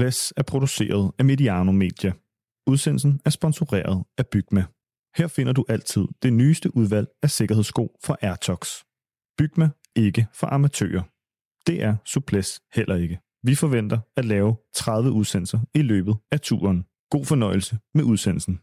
Suples er produceret af Mediano Media. Udsendelsen er sponsoreret af Bygma. Her finder du altid det nyeste udvalg af sikkerhedssko fra Airtox. Bygma ikke for amatører. Det er Suples heller ikke. Vi forventer at lave 30 udsendelser i løbet af turen. God fornøjelse med udsendelsen.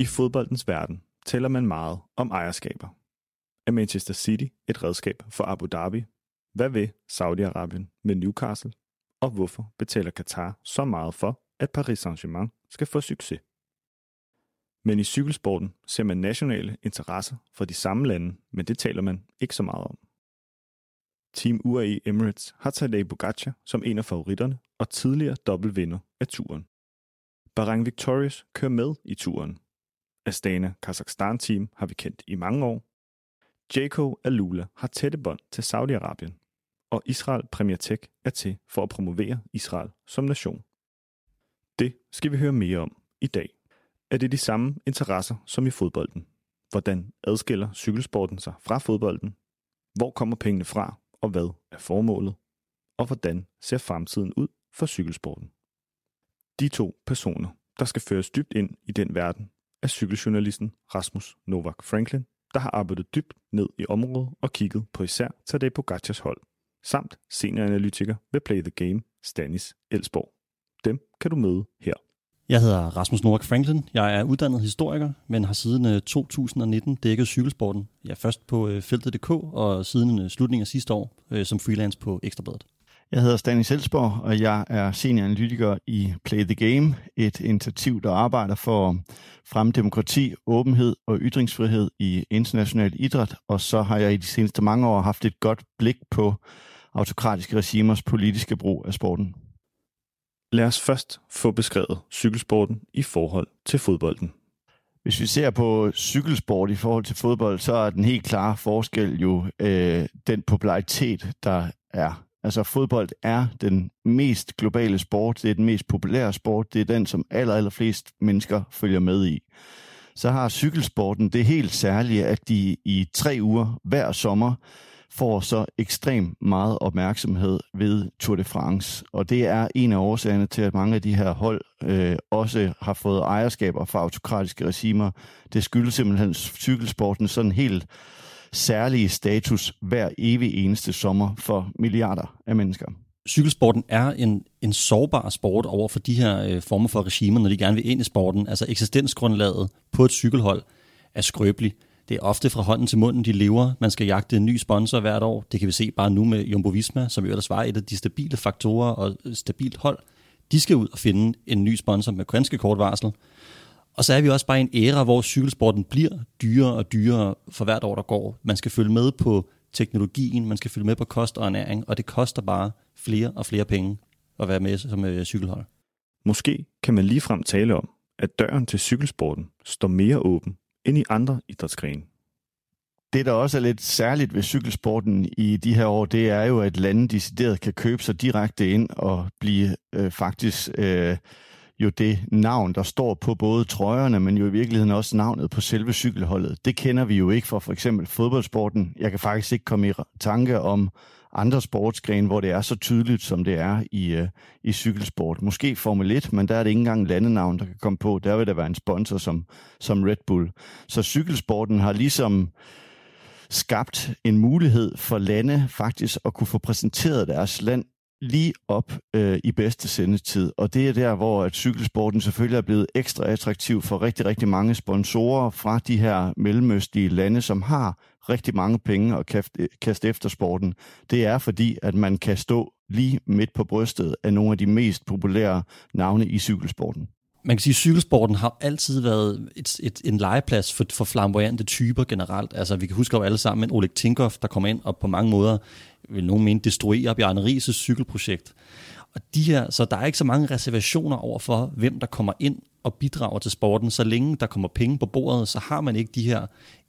I fodboldens verden taler man meget om ejerskaber. Er Manchester City et redskab for Abu Dhabi? Hvad vil Saudi-Arabien med Newcastle? Og hvorfor betaler Qatar så meget for, at Paris Saint-Germain skal få succes? Men i cykelsporten ser man nationale interesser fra de samme lande, men det taler man ikke så meget om. Team UAE Emirates har Tadej Pogacar som en af favoritterne og tidligere dobbeltvinder af turen. Bahrain Victorious kører med i turen, Astana Kazakhstan-team har vi kendt i mange år. Jayco Alula har tætte bånd til Saudi-Arabien, og Israel Premier Tech er til for at promovere Israel som nation. Det skal vi høre mere om i dag. Er det de samme interesser som i fodbolden? Hvordan adskiller cykelsporten sig fra fodbolden? Hvor kommer pengene fra, og hvad er formålet? Og hvordan ser fremtiden ud for cykelsporten? De to personer, der skal føres dybt ind i den verden, af cykeljournalisten Rasmus Novak Franklin, der har arbejdet dybt ned i området og kigget på især Tadej Pogacars hold, samt senioranalytiker ved Play the Game, Stanis Elsborg. Dem kan du møde her. Jeg hedder Rasmus Novak Franklin. Jeg er uddannet historiker, men har siden øh, 2019 dækket cykelsporten. Jeg er først på øh, feltet.dk og siden øh, slutningen af sidste år som freelance på Ekstrabladet. Jeg hedder Stanis Selsborg, og jeg er senior analytiker i Play the Game, et initiativ, der arbejder for at fremme demokrati, åbenhed og ytringsfrihed i international idræt. Og så har jeg i de seneste mange år haft et godt blik på autokratiske regimers politiske brug af sporten. Lad os først få beskrevet cykelsporten i forhold til fodbolden. Hvis vi ser på cykelsport i forhold til fodbold, så er den helt klare forskel jo øh, den popularitet, der er Altså fodbold er den mest globale sport, det er den mest populære sport, det er den, som aller, aller flest mennesker følger med i. Så har cykelsporten det helt særlige, at de i tre uger hver sommer får så ekstremt meget opmærksomhed ved Tour de France. Og det er en af årsagerne til, at mange af de her hold øh, også har fået ejerskaber fra autokratiske regimer. Det skyldes simpelthen cykelsporten sådan helt særlige status hver evig eneste sommer for milliarder af mennesker. Cykelsporten er en, en sårbar sport over for de her øh, former for regimer, når de gerne vil ind i sporten. Altså eksistensgrundlaget på et cykelhold er skrøbeligt. Det er ofte fra hånden til munden, de lever. Man skal jagte en ny sponsor hvert år. Det kan vi se bare nu med Jumbo Visma, som jo ellers var et af de stabile faktorer og stabilt hold. De skal ud og finde en ny sponsor med ganske kort varsel. Og så er vi også bare i en æra, hvor cykelsporten bliver dyrere og dyrere for hvert år, der går. Man skal følge med på teknologien, man skal følge med på kost og ernæring, og det koster bare flere og flere penge at være med som øh, cykelhold. Måske kan man ligefrem tale om, at døren til cykelsporten står mere åben end i andre idrætsgrene. Det, der også er lidt særligt ved cykelsporten i de her år, det er jo, at lande decideret kan købe sig direkte ind og blive øh, faktisk øh, jo det navn, der står på både trøjerne, men jo i virkeligheden også navnet på selve cykelholdet. Det kender vi jo ikke fra for eksempel fodboldsporten. Jeg kan faktisk ikke komme i tanke om andre sportsgrene, hvor det er så tydeligt, som det er i, øh, i cykelsport. Måske Formel 1, men der er det ikke engang landenavn, der kan komme på. Der vil der være en sponsor som, som Red Bull. Så cykelsporten har ligesom skabt en mulighed for lande faktisk at kunne få præsenteret deres land lige op øh, i bedste sendetid. Og det er der, hvor at cykelsporten selvfølgelig er blevet ekstra attraktiv for rigtig, rigtig mange sponsorer fra de her mellemøstlige lande, som har rigtig mange penge at øh, kaste efter sporten. Det er fordi, at man kan stå lige midt på brystet af nogle af de mest populære navne i cykelsporten. Man kan sige, at cykelsporten har altid været et, et, en legeplads for, for flamboyante typer generelt. Altså, vi kan huske jo alle sammen en Oleg Tinkoff, der kommer ind og på mange måder vil nogen mene, destruere Bjarne Rises cykelprojekt. Og de her, så der er ikke så mange reservationer over for, hvem der kommer ind og bidrager til sporten. Så længe der kommer penge på bordet, så har man ikke de her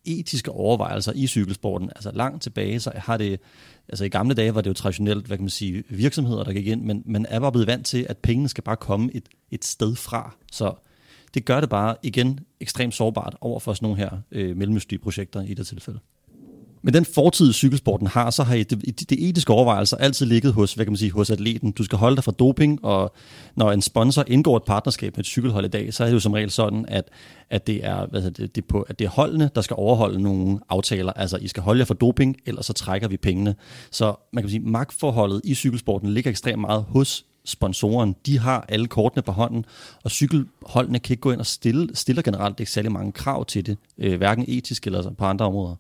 etiske overvejelser i cykelsporten. Altså langt tilbage, så har det, altså i gamle dage var det jo traditionelt, hvad kan man sige, virksomheder, der gik ind, men man er bare blevet vant til, at pengene skal bare komme et, et sted fra. Så det gør det bare igen ekstremt sårbart over for sådan nogle her øh, mellemøstlige projekter i det tilfælde. Men den fortid, cykelsporten har, så har det, det etiske overvejelser altid ligget hos, hvad kan man sige, hos atleten. Du skal holde dig fra doping, og når en sponsor indgår et partnerskab med et cykelhold i dag, så er det jo som regel sådan, at, at, det, er, hvad det, det på, at det er holdene, der skal overholde nogle aftaler. Altså, I skal holde jer fra doping, ellers så trækker vi pengene. Så man kan sige, magtforholdet i cykelsporten ligger ekstremt meget hos sponsoren. De har alle kortene på hånden, og cykelholdene kan ikke gå ind og stille, stiller generelt ikke særlig mange krav til det, øh, hverken etisk eller på andre områder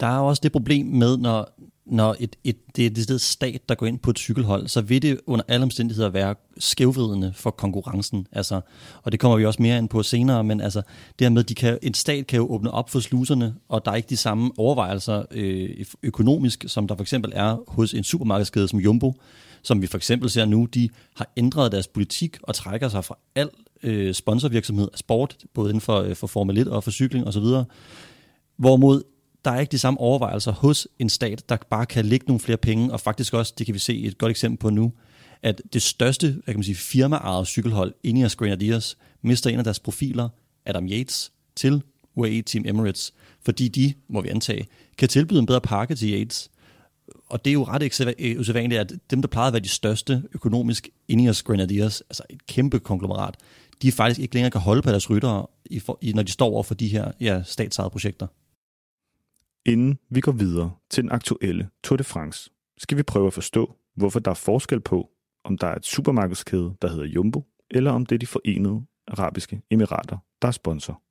der er også det problem med, når, når et, et, det er det stat, der går ind på et cykelhold, så vil det under alle omstændigheder være skævvridende for konkurrencen. Altså, og det kommer vi også mere ind på senere, men altså, det her med, de kan, en stat kan jo åbne op for sluserne, og der er ikke de samme overvejelser øh, økonomisk, som der for eksempel er hos en supermarkedskæde som Jumbo, som vi for eksempel ser nu, de har ændret deres politik og trækker sig fra al øh, sponsorvirksomhed af sport, både inden for, øh, for Formel 1 og for cykling osv., Hvorimod der er ikke de samme overvejelser hos en stat, der bare kan lægge nogle flere penge, og faktisk også, det kan vi se et godt eksempel på nu, at det største hvad kan man sige, firmaejet cykelhold, Ineos Grenadiers, mister en af deres profiler, Adam Yates, til UAE Team Emirates, fordi de, må vi antage, kan tilbyde en bedre pakke til Yates. Og det er jo ret usædvanligt, at dem, der plejede at være de største økonomisk Ineos Grenadiers, altså et kæmpe konglomerat, de faktisk ikke længere kan holde på deres ryttere, når de står over for de her ja, statsejede projekter. Inden vi går videre til den aktuelle Tour de France, skal vi prøve at forstå, hvorfor der er forskel på, om der er et supermarkedskæde, der hedder Jumbo, eller om det er de forenede arabiske emirater, der er sponsor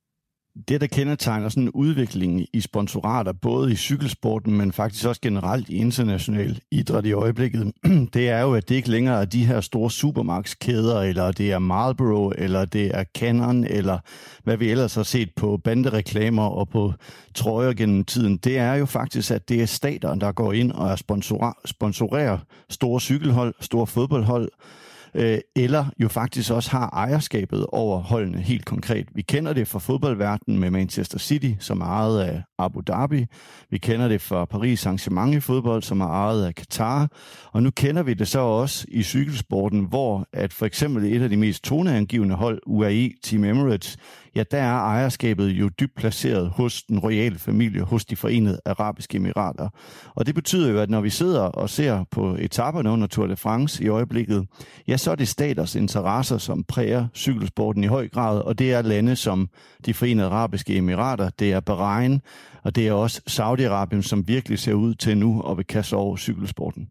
det, der kendetegner sådan en udvikling i sponsorater, både i cykelsporten, men faktisk også generelt i international idræt i øjeblikket, det er jo, at det ikke længere er de her store supermarkedskæder, eller det er Marlboro, eller det er Canon, eller hvad vi ellers har set på bandereklamer og på trøjer gennem tiden. Det er jo faktisk, at det er stater, der går ind og er sponsorerer store cykelhold, store fodboldhold, øh, eller jo faktisk også har ejerskabet over holdene helt konkret. Vi kender det fra fodboldverdenen med Manchester City, som er ejet af Abu Dhabi. Vi kender det fra Paris Saint-Germain i fodbold, som er ejet af Qatar. Og nu kender vi det så også i cykelsporten, hvor at for eksempel et af de mest toneangivende hold, UAE Team Emirates, ja, der er ejerskabet jo dybt placeret hos den royale familie, hos de forenede arabiske emirater. Og det betyder jo, at når vi sidder og ser på etaperne under Tour de France i øjeblikket, ja, så er det staters interesser, som præger cykelsporten i høj grad, og det er lande som de forenede arabiske emirater, det er Bahrain, og det er også Saudi-Arabien, som virkelig ser ud til nu at vil kaste over cykelsporten.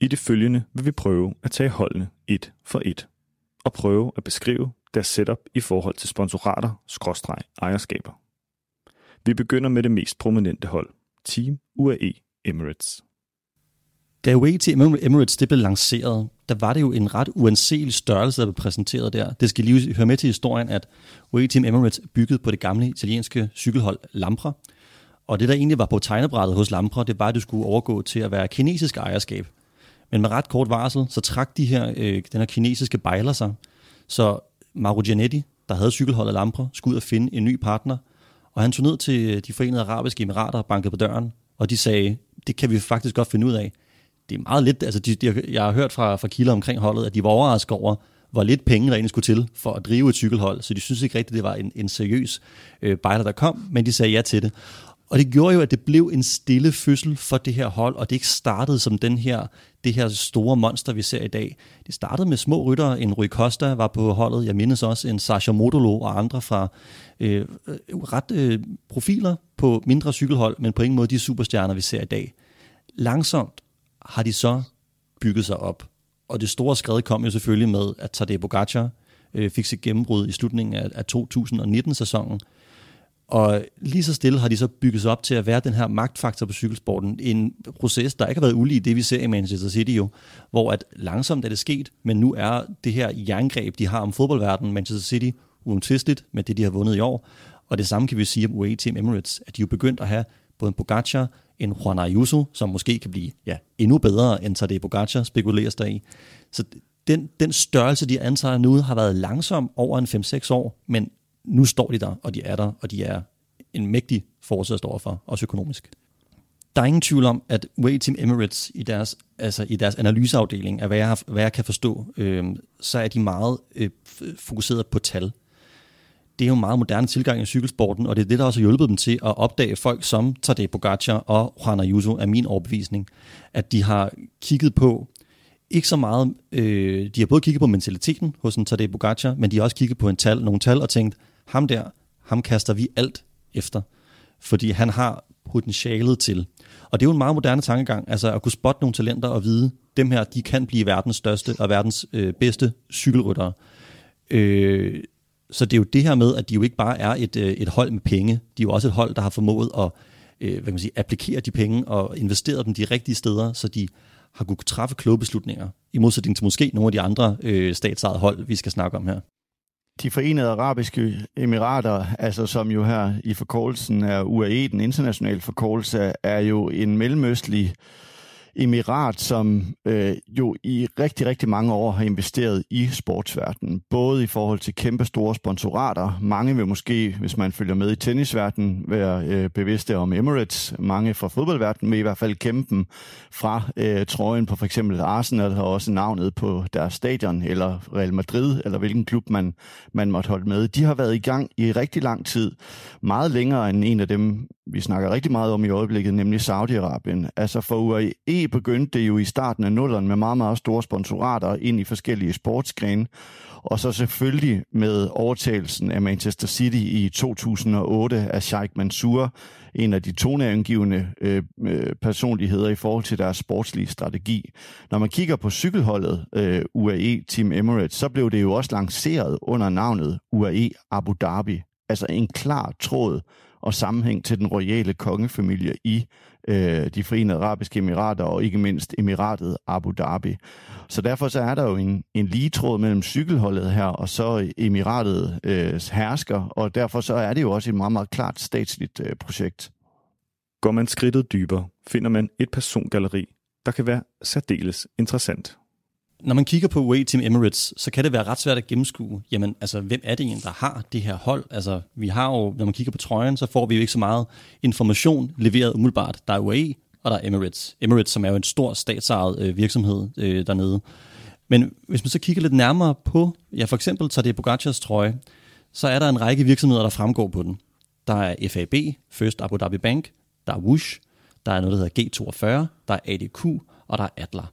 I det følgende vil vi prøve at tage holdene et for et og prøve at beskrive deres setup i forhold til sponsorater, skråstreg, ejerskaber. Vi begynder med det mest prominente hold, Team UAE Emirates. Da UAE Team Emirates det blev lanceret, der var det jo en ret uanselig størrelse, der blev præsenteret der. Det skal lige høre med til historien, at UAE Team Emirates byggede på det gamle italienske cykelhold Lampre. Og det, der egentlig var på tegnebrættet hos Lampre, det var, at det skulle overgå til at være kinesisk ejerskab. Men med ret kort varsel, så trak de her, øh, den her kinesiske bejler sig. Så Mauro Gianetti, der havde cykelholdet Lampre, skulle ud og finde en ny partner. Og han tog ned til øh, de forenede arabiske emirater og bankede på døren. Og de sagde, det kan vi faktisk godt finde ud af. Det er meget lidt, altså de, de, jeg har hørt fra, fra kilder omkring holdet, at de var overrasket over, hvor lidt penge der egentlig skulle til for at drive et cykelhold. Så de synes ikke rigtigt, det var en, en seriøs øh, bejler, der kom, men de sagde ja til det. Og det gjorde jo, at det blev en stille fødsel for det her hold, og det ikke startede som den her, det her store monster, vi ser i dag. Det startede med små ryttere. En Rui Costa var på holdet. Jeg mindes også en Sasha Modolo og andre fra øh, øh, ret øh, profiler på mindre cykelhold, men på ingen måde de superstjerner, vi ser i dag. Langsomt har de så bygget sig op. Og det store skred kom jo selvfølgelig med, at Tadej Pogacar øh, fik sit gennembrud i slutningen af, af 2019-sæsonen, og lige så stille har de så bygget sig op til at være den her magtfaktor på cykelsporten. En proces, der ikke har været ulig det, vi ser i Manchester City jo, hvor at langsomt er det sket, men nu er det her jerngreb, de har om fodboldverdenen, Manchester City, uomtvisteligt med det, de har vundet i år. Og det samme kan vi sige om UAE Team Emirates, at de er begyndt at have både en Pogacar, en Juan Ayuso, som måske kan blive ja, endnu bedre end Tadej Pogacar, spekuleres der i. Så den, den størrelse, de antager nu, har været langsom over en 5-6 år, men nu står de der, og de er der, og de er en mægtig force at stå for, også økonomisk. Der er ingen tvivl om, at Way Team Emirates i deres, altså i deres analyseafdeling, af hvad jeg, hvad jeg kan forstå, øh, så er de meget øh, fokuseret på tal. Det er jo en meget moderne tilgang i cykelsporten, og det er det, der også har hjulpet dem til at opdage folk som Tadej Pogacar og Juan Ayuso, er min overbevisning. At de har kigget på, ikke så meget, øh, de har både kigget på mentaliteten hos en Tadej Pogacar, men de har også kigget på en tal, nogle tal og tænkt, ham der, ham kaster vi alt efter, fordi han har potentialet til. Og det er jo en meget moderne tankegang, altså at kunne spotte nogle talenter og vide, dem her, de kan blive verdens største og verdens øh, bedste cykelryttere. Øh, så det er jo det her med, at de jo ikke bare er et, øh, et hold med penge, de er jo også et hold, der har formået at øh, hvad kan man sige, applikere de penge og investere dem de rigtige steder, så de har kunnet træffe kloge beslutninger, i modsætning til måske nogle af de andre øh, statsejede hold, vi skal snakke om her. De forenede arabiske emirater, altså som jo her i forkortelsen er UAE, den internationale forkortelse, er jo en mellemøstlig øh, emirat, som øh, jo i rigtig, rigtig mange år har investeret i sportsverdenen. Både i forhold til kæmpe store sponsorater. Mange vil måske, hvis man følger med i tennisverdenen, være øh, bevidste om Emirates. Mange fra fodboldverdenen vil i hvert fald kæmpe dem fra øh, trøjen på for eksempel Arsenal, har også navnet på deres stadion, eller Real Madrid, eller hvilken klub man, man måtte holde med. De har været i gang i rigtig lang tid. Meget længere end en af dem, vi snakker rigtig meget om i øjeblikket, nemlig Saudi-Arabien. Altså for UAE begyndte det jo i starten af nulleren med meget, meget store sponsorater ind i forskellige sportsgrene. Og så selvfølgelig med overtagelsen af Manchester City i 2008 af Sheikh Mansour, en af de toneangivende øh, øh, personligheder i forhold til deres sportslige strategi. Når man kigger på cykelholdet øh, UAE Team Emirates, så blev det jo også lanceret under navnet UAE Abu Dhabi. Altså en klar tråd og sammenhæng til den royale kongefamilie i øh, de forenede arabiske emirater og ikke mindst emiratet Abu Dhabi. Så derfor så er der jo en, en lige tråd mellem cykelholdet her og så emiratet øh, hersker, og derfor så er det jo også et meget, meget klart statsligt øh, projekt. Går man skridtet dybere, finder man et persongalleri, der kan være særdeles interessant når man kigger på Way Team Emirates, så kan det være ret svært at gennemskue, jamen altså, hvem er det egentlig, der har det her hold? Altså, vi har jo, når man kigger på trøjen, så får vi jo ikke så meget information leveret umiddelbart. Der er UAE, og der er Emirates. Emirates, som er jo en stor statsejet øh, virksomhed øh, dernede. Men hvis man så kigger lidt nærmere på, ja for eksempel tager det Bogacars trøje, så er der en række virksomheder, der fremgår på den. Der er FAB, First Abu Dhabi Bank, der er Woosh, der er noget, der hedder G42, der er ADQ, og der er Adler.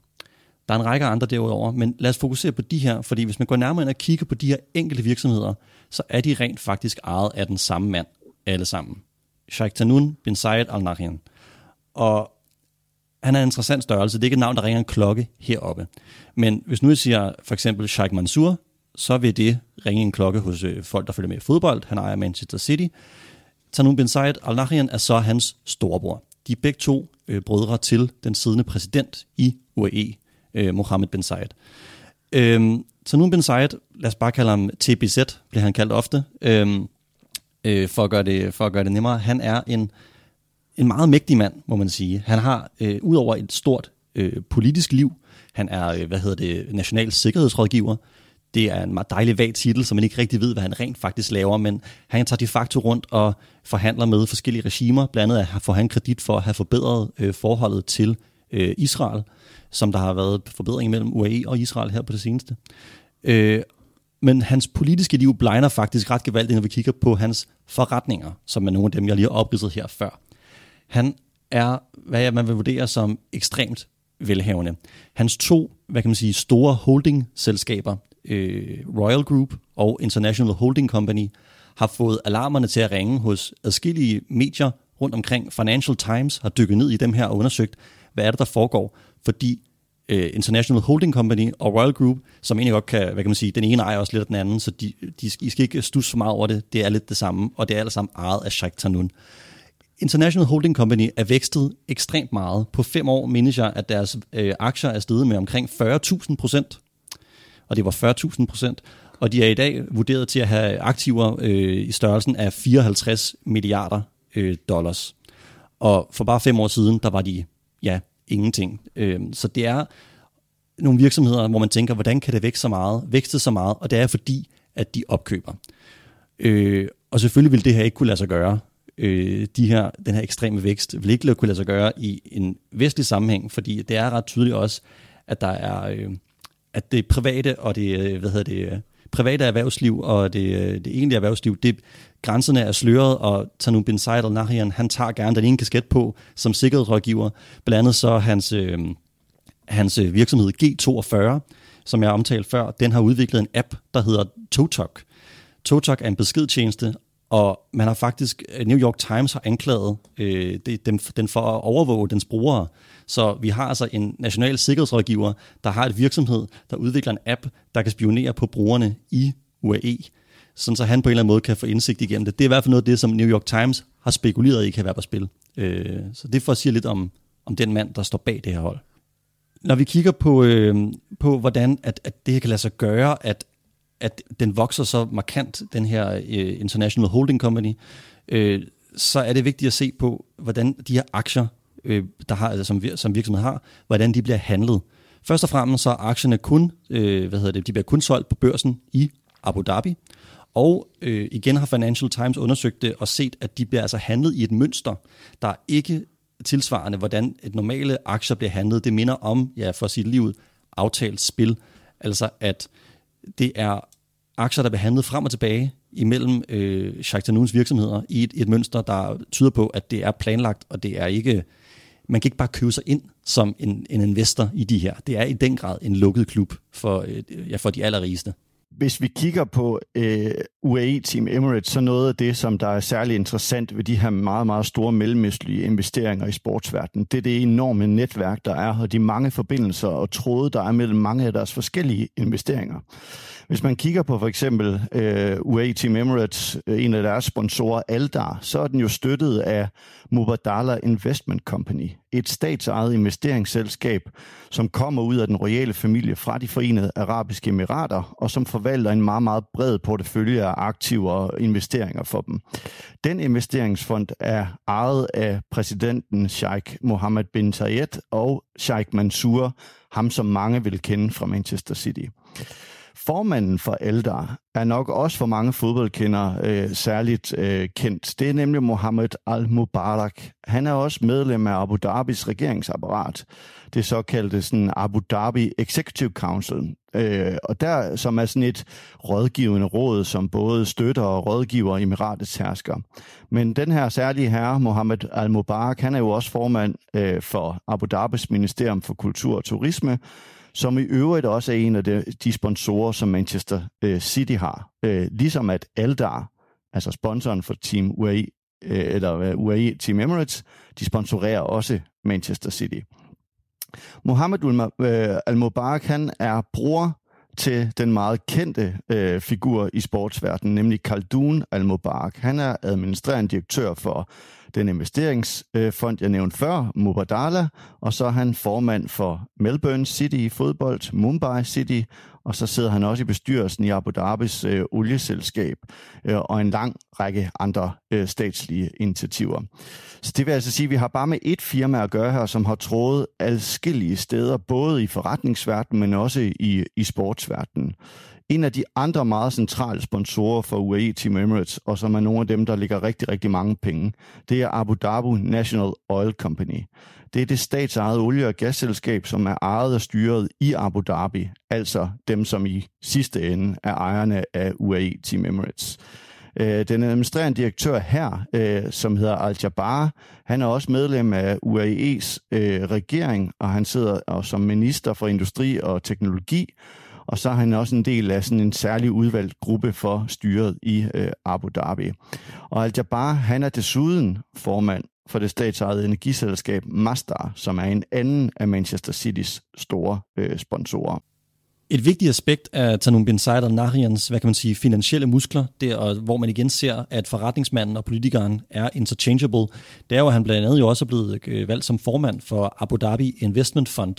Der er en række andre derudover, men lad os fokusere på de her, fordi hvis man går nærmere ind og kigger på de her enkelte virksomheder, så er de rent faktisk ejet af den samme mand, alle sammen. Sheikh Tanun bin Zayed Al Nahyan. Og han er en interessant størrelse. Det er ikke et navn, der ringer en klokke heroppe. Men hvis nu jeg siger for eksempel Sheikh Mansour, så vil det ringe en klokke hos øh, folk, der følger med i fodbold. Han ejer Manchester City. Tanun bin Zayed Al Nahyan er så hans storebror. De er begge to øh, brødre til den siddende præsident i UAE, øh, Mohammed bin Zayed. Øhm, så nu bin Zayed, lad os bare kalde ham TBZ, bliver han kaldt ofte, øhm, øh, for, at gøre det, for at gøre det nemmere. Han er en, en meget mægtig mand, må man sige. Han har, øh, udover et stort øh, politisk liv, han er, øh, hvad hedder det, national sikkerhedsrådgiver, det er en meget dejlig vag titel, så man ikke rigtig ved, hvad han rent faktisk laver, men han tager de facto rundt og forhandler med forskellige regimer, blandt andet at få han kredit for at have forbedret øh, forholdet til øh, Israel som der har været forbedring mellem UAE og Israel her på det seneste. Øh, men hans politiske liv blegner faktisk ret gevaldigt, når vi kigger på hans forretninger, som er nogle af dem, jeg lige har opridset her før. Han er, hvad man vil vurdere som ekstremt velhavende. Hans to, hvad kan man sige, store holding-selskaber, øh, Royal Group og International Holding Company, har fået alarmerne til at ringe hos adskillige medier rundt omkring. Financial Times har dykket ned i dem her og undersøgt, hvad er det, der foregår fordi uh, International Holding Company og Royal Group, som egentlig godt kan, hvad kan man sige, den ene ejer også lidt af den anden, så de, de, I skal ikke stusse for meget over det, det er lidt det samme, og det er alle sammen ejet af Sheikh Tanun. International Holding Company er vækstet ekstremt meget. På fem år mindes jeg, at deres øh, aktier er steget med omkring 40.000 procent. Og det var 40.000 procent. Og de er i dag vurderet til at have aktiver øh, i størrelsen af 54 milliarder øh, dollars. Og for bare fem år siden, der var de ja, ingenting. Øh, så det er nogle virksomheder, hvor man tænker, hvordan kan det vækste så meget, vækste så meget, og det er fordi, at de opkøber. Øh, og selvfølgelig vil det her ikke kunne lade sig gøre, øh, de her, den her ekstreme vækst vil ikke kunne lade sig gøre i en vestlig sammenhæng, fordi det er ret tydeligt også, at der er, øh, at det private og det, øh, hvad hedder det, øh, private erhvervsliv og det, øh, det egentlige erhvervsliv, det, grænserne er sløret, og Tanun bin Said al-Nahyan, han tager gerne den ene kasket på som sikkerhedsrådgiver. Blandt andet så hans, øh, hans øh, virksomhed G42, som jeg omtalte før, den har udviklet en app, der hedder Totok. Totok er en beskedtjeneste, og man har faktisk, øh, New York Times har anklaget øh, det, dem, den for at overvåge dens brugere. Så vi har altså en national sikkerhedsrådgiver, der har et virksomhed, der udvikler en app, der kan spionere på brugerne i UAE, sådan så han på en eller anden måde kan få indsigt igennem det. Det er i hvert fald noget af det, som New York Times har spekuleret i kan være på spil. Øh, så det får at sige lidt om, om den mand, der står bag det her hold. Når vi kigger på, øh, på hvordan at, at det her kan lade sig gøre, at, at den vokser så markant, den her øh, International Holding Company, øh, så er det vigtigt at se på, hvordan de her aktier, øh, der har, altså, som, som virksomhed har, hvordan de bliver handlet. Først og fremmest så er aktierne kun, øh, hvad hedder det, de bliver kun solgt på børsen i Abu Dhabi, og øh, igen har Financial Times undersøgt det og set, at de bliver altså handlet i et mønster, der er ikke tilsvarende, hvordan et normale aktier bliver handlet. Det minder om, ja, for sit liv, aftalt spil. Altså at det er aktier, der bliver handlet frem og tilbage imellem øh, Sheikh Tanuns virksomheder i et, et mønster, der tyder på, at det er planlagt, og det er ikke, man kan ikke bare købe sig ind som en, en investor i de her. Det er i den grad en lukket klub for, øh, ja, for de allerrigeste. Hvis vi kigger på øh, UAE Team Emirates, så noget af det, som der er særlig interessant ved de her meget, meget store mellemøstlige investeringer i sportsverdenen, det er det enorme netværk, der er, og de mange forbindelser og tråde, der er mellem mange af deres forskellige investeringer. Hvis man kigger på for eksempel øh, UAE Team Emirates, øh, en af deres sponsorer, Aldar, så er den jo støttet af Mubadala Investment Company, et statsejet investeringsselskab, som kommer ud af den royale familie fra de forenede arabiske emirater, og som forvalter en meget, meget bred portefølje af aktiver og investeringer for dem. Den investeringsfond er ejet af præsidenten Sheikh Mohammed bin Zayed og Sheikh Mansour, ham som mange vil kende fra Manchester City. Formanden for Eldar er nok også for mange fodboldkendere øh, særligt øh, kendt. Det er nemlig Mohammed Al-Mubarak. Han er også medlem af Abu Dhabis regeringsapparat, det såkaldte sådan Abu Dhabi Executive Council, øh, og der som er sådan et rådgivende råd, som både støtter og rådgiver emiratets hersker. Men den her særlige herre, Mohammed Al-Mubarak, han er jo også formand øh, for Abu Dhabis Ministerium for Kultur og Turisme, som i øvrigt også er en af de, de sponsorer, som Manchester øh, City har. Øh, ligesom at Aldar, altså sponsoren for Team UAE, øh, eller UAE Team Emirates, de sponsorerer også Manchester City. Mohammed Al-Mubarak, han er bror til den meget kendte øh, figur i sportsverdenen, nemlig Khaldun Al-Mubarak. Han er administrerende direktør for den investeringsfond, jeg nævnte før, Mubadala, og så er han formand for Melbourne City i fodbold, Mumbai City, og så sidder han også i bestyrelsen i Abu Dhabis øh, olieselskab øh, og en lang række andre øh, statslige initiativer. Så det vil altså sige, at vi har bare med et firma at gøre her, som har trådet adskillige steder, både i forretningsverdenen, men også i, i sportsverdenen. En af de andre meget centrale sponsorer for UAE Team Emirates, og som er nogle af dem, der ligger rigtig, rigtig mange penge, det er Abu Dhabi National Oil Company. Det er det statsejede olie- og gasselskab, som er ejet og styret i Abu Dhabi, altså dem, som i sidste ende er ejerne af UAE Team Emirates. Øh, den administrerende direktør her, øh, som hedder Al-Jabbar, han er også medlem af UAE's øh, regering, og han sidder som minister for industri og teknologi, og så er han også en del af sådan en særlig udvalgt gruppe for styret i øh, Abu Dhabi. Og Al-Jabbar, han er desuden formand for det statsejede energiselskab Masdar, som er en anden af Manchester Citys store øh, sponsorer. Et vigtigt aspekt af Tanum bin Said al-Nahyans, hvad kan man sige, finansielle muskler, der, hvor man igen ser, at forretningsmanden og politikeren er interchangeable, det er jo, at han blandt andet jo også er blevet øh, valgt som formand for Abu Dhabi Investment Fund,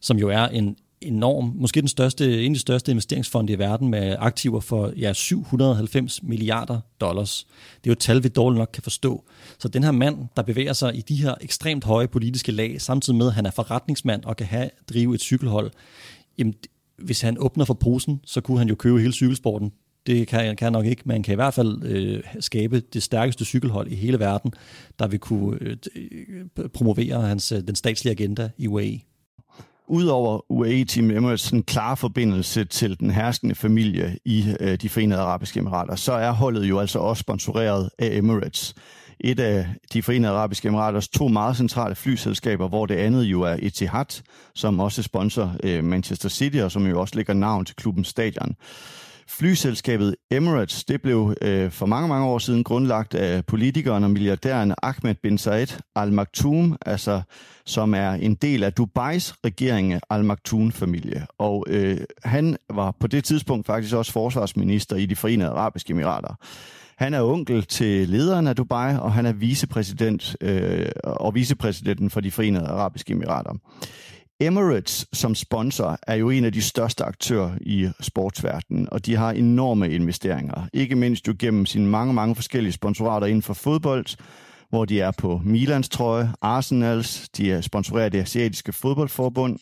som jo er en enorm, måske den største, en af de største investeringsfonde i verden med aktiver for ja, 790 milliarder dollars. Det er jo et tal, vi dårligt nok kan forstå. Så den her mand, der bevæger sig i de her ekstremt høje politiske lag, samtidig med, at han er forretningsmand og kan have, drive et cykelhold, jamen, hvis han åbner for posen, så kunne han jo købe hele cykelsporten Det kan, kan nok ikke. Man kan i hvert fald øh, skabe det stærkeste cykelhold i hele verden, der vil kunne øh, øh promovere hans, øh, den statslige agenda i UAE. Udover UAE Team Emirates en klar forbindelse til den herskende familie i øh, de forenede arabiske emirater, så er holdet jo altså også sponsoreret af Emirates. Et af de forenede arabiske emiraters to meget centrale flyselskaber, hvor det andet jo er Etihad, som også sponsor øh, Manchester City, og som jo også lægger navn til klubbens stadion. Flyselskabet Emirates, det blev øh, for mange, mange år siden grundlagt af politikeren og milliardæren Ahmed bin Said Al Maktoum, altså som er en del af Dubais regering Al Maktoum-familie. Og øh, han var på det tidspunkt faktisk også forsvarsminister i de forenede arabiske emirater. Han er onkel til lederen af Dubai, og han er vicepræsident øh, og vicepræsidenten for de forenede arabiske emirater. Emirates som sponsor er jo en af de største aktører i sportsverdenen, og de har enorme investeringer. Ikke mindst jo gennem sine mange, mange forskellige sponsorater inden for fodbold, hvor de er på Milans trøje, Arsenals, de er sponsoreret af det asiatiske fodboldforbund,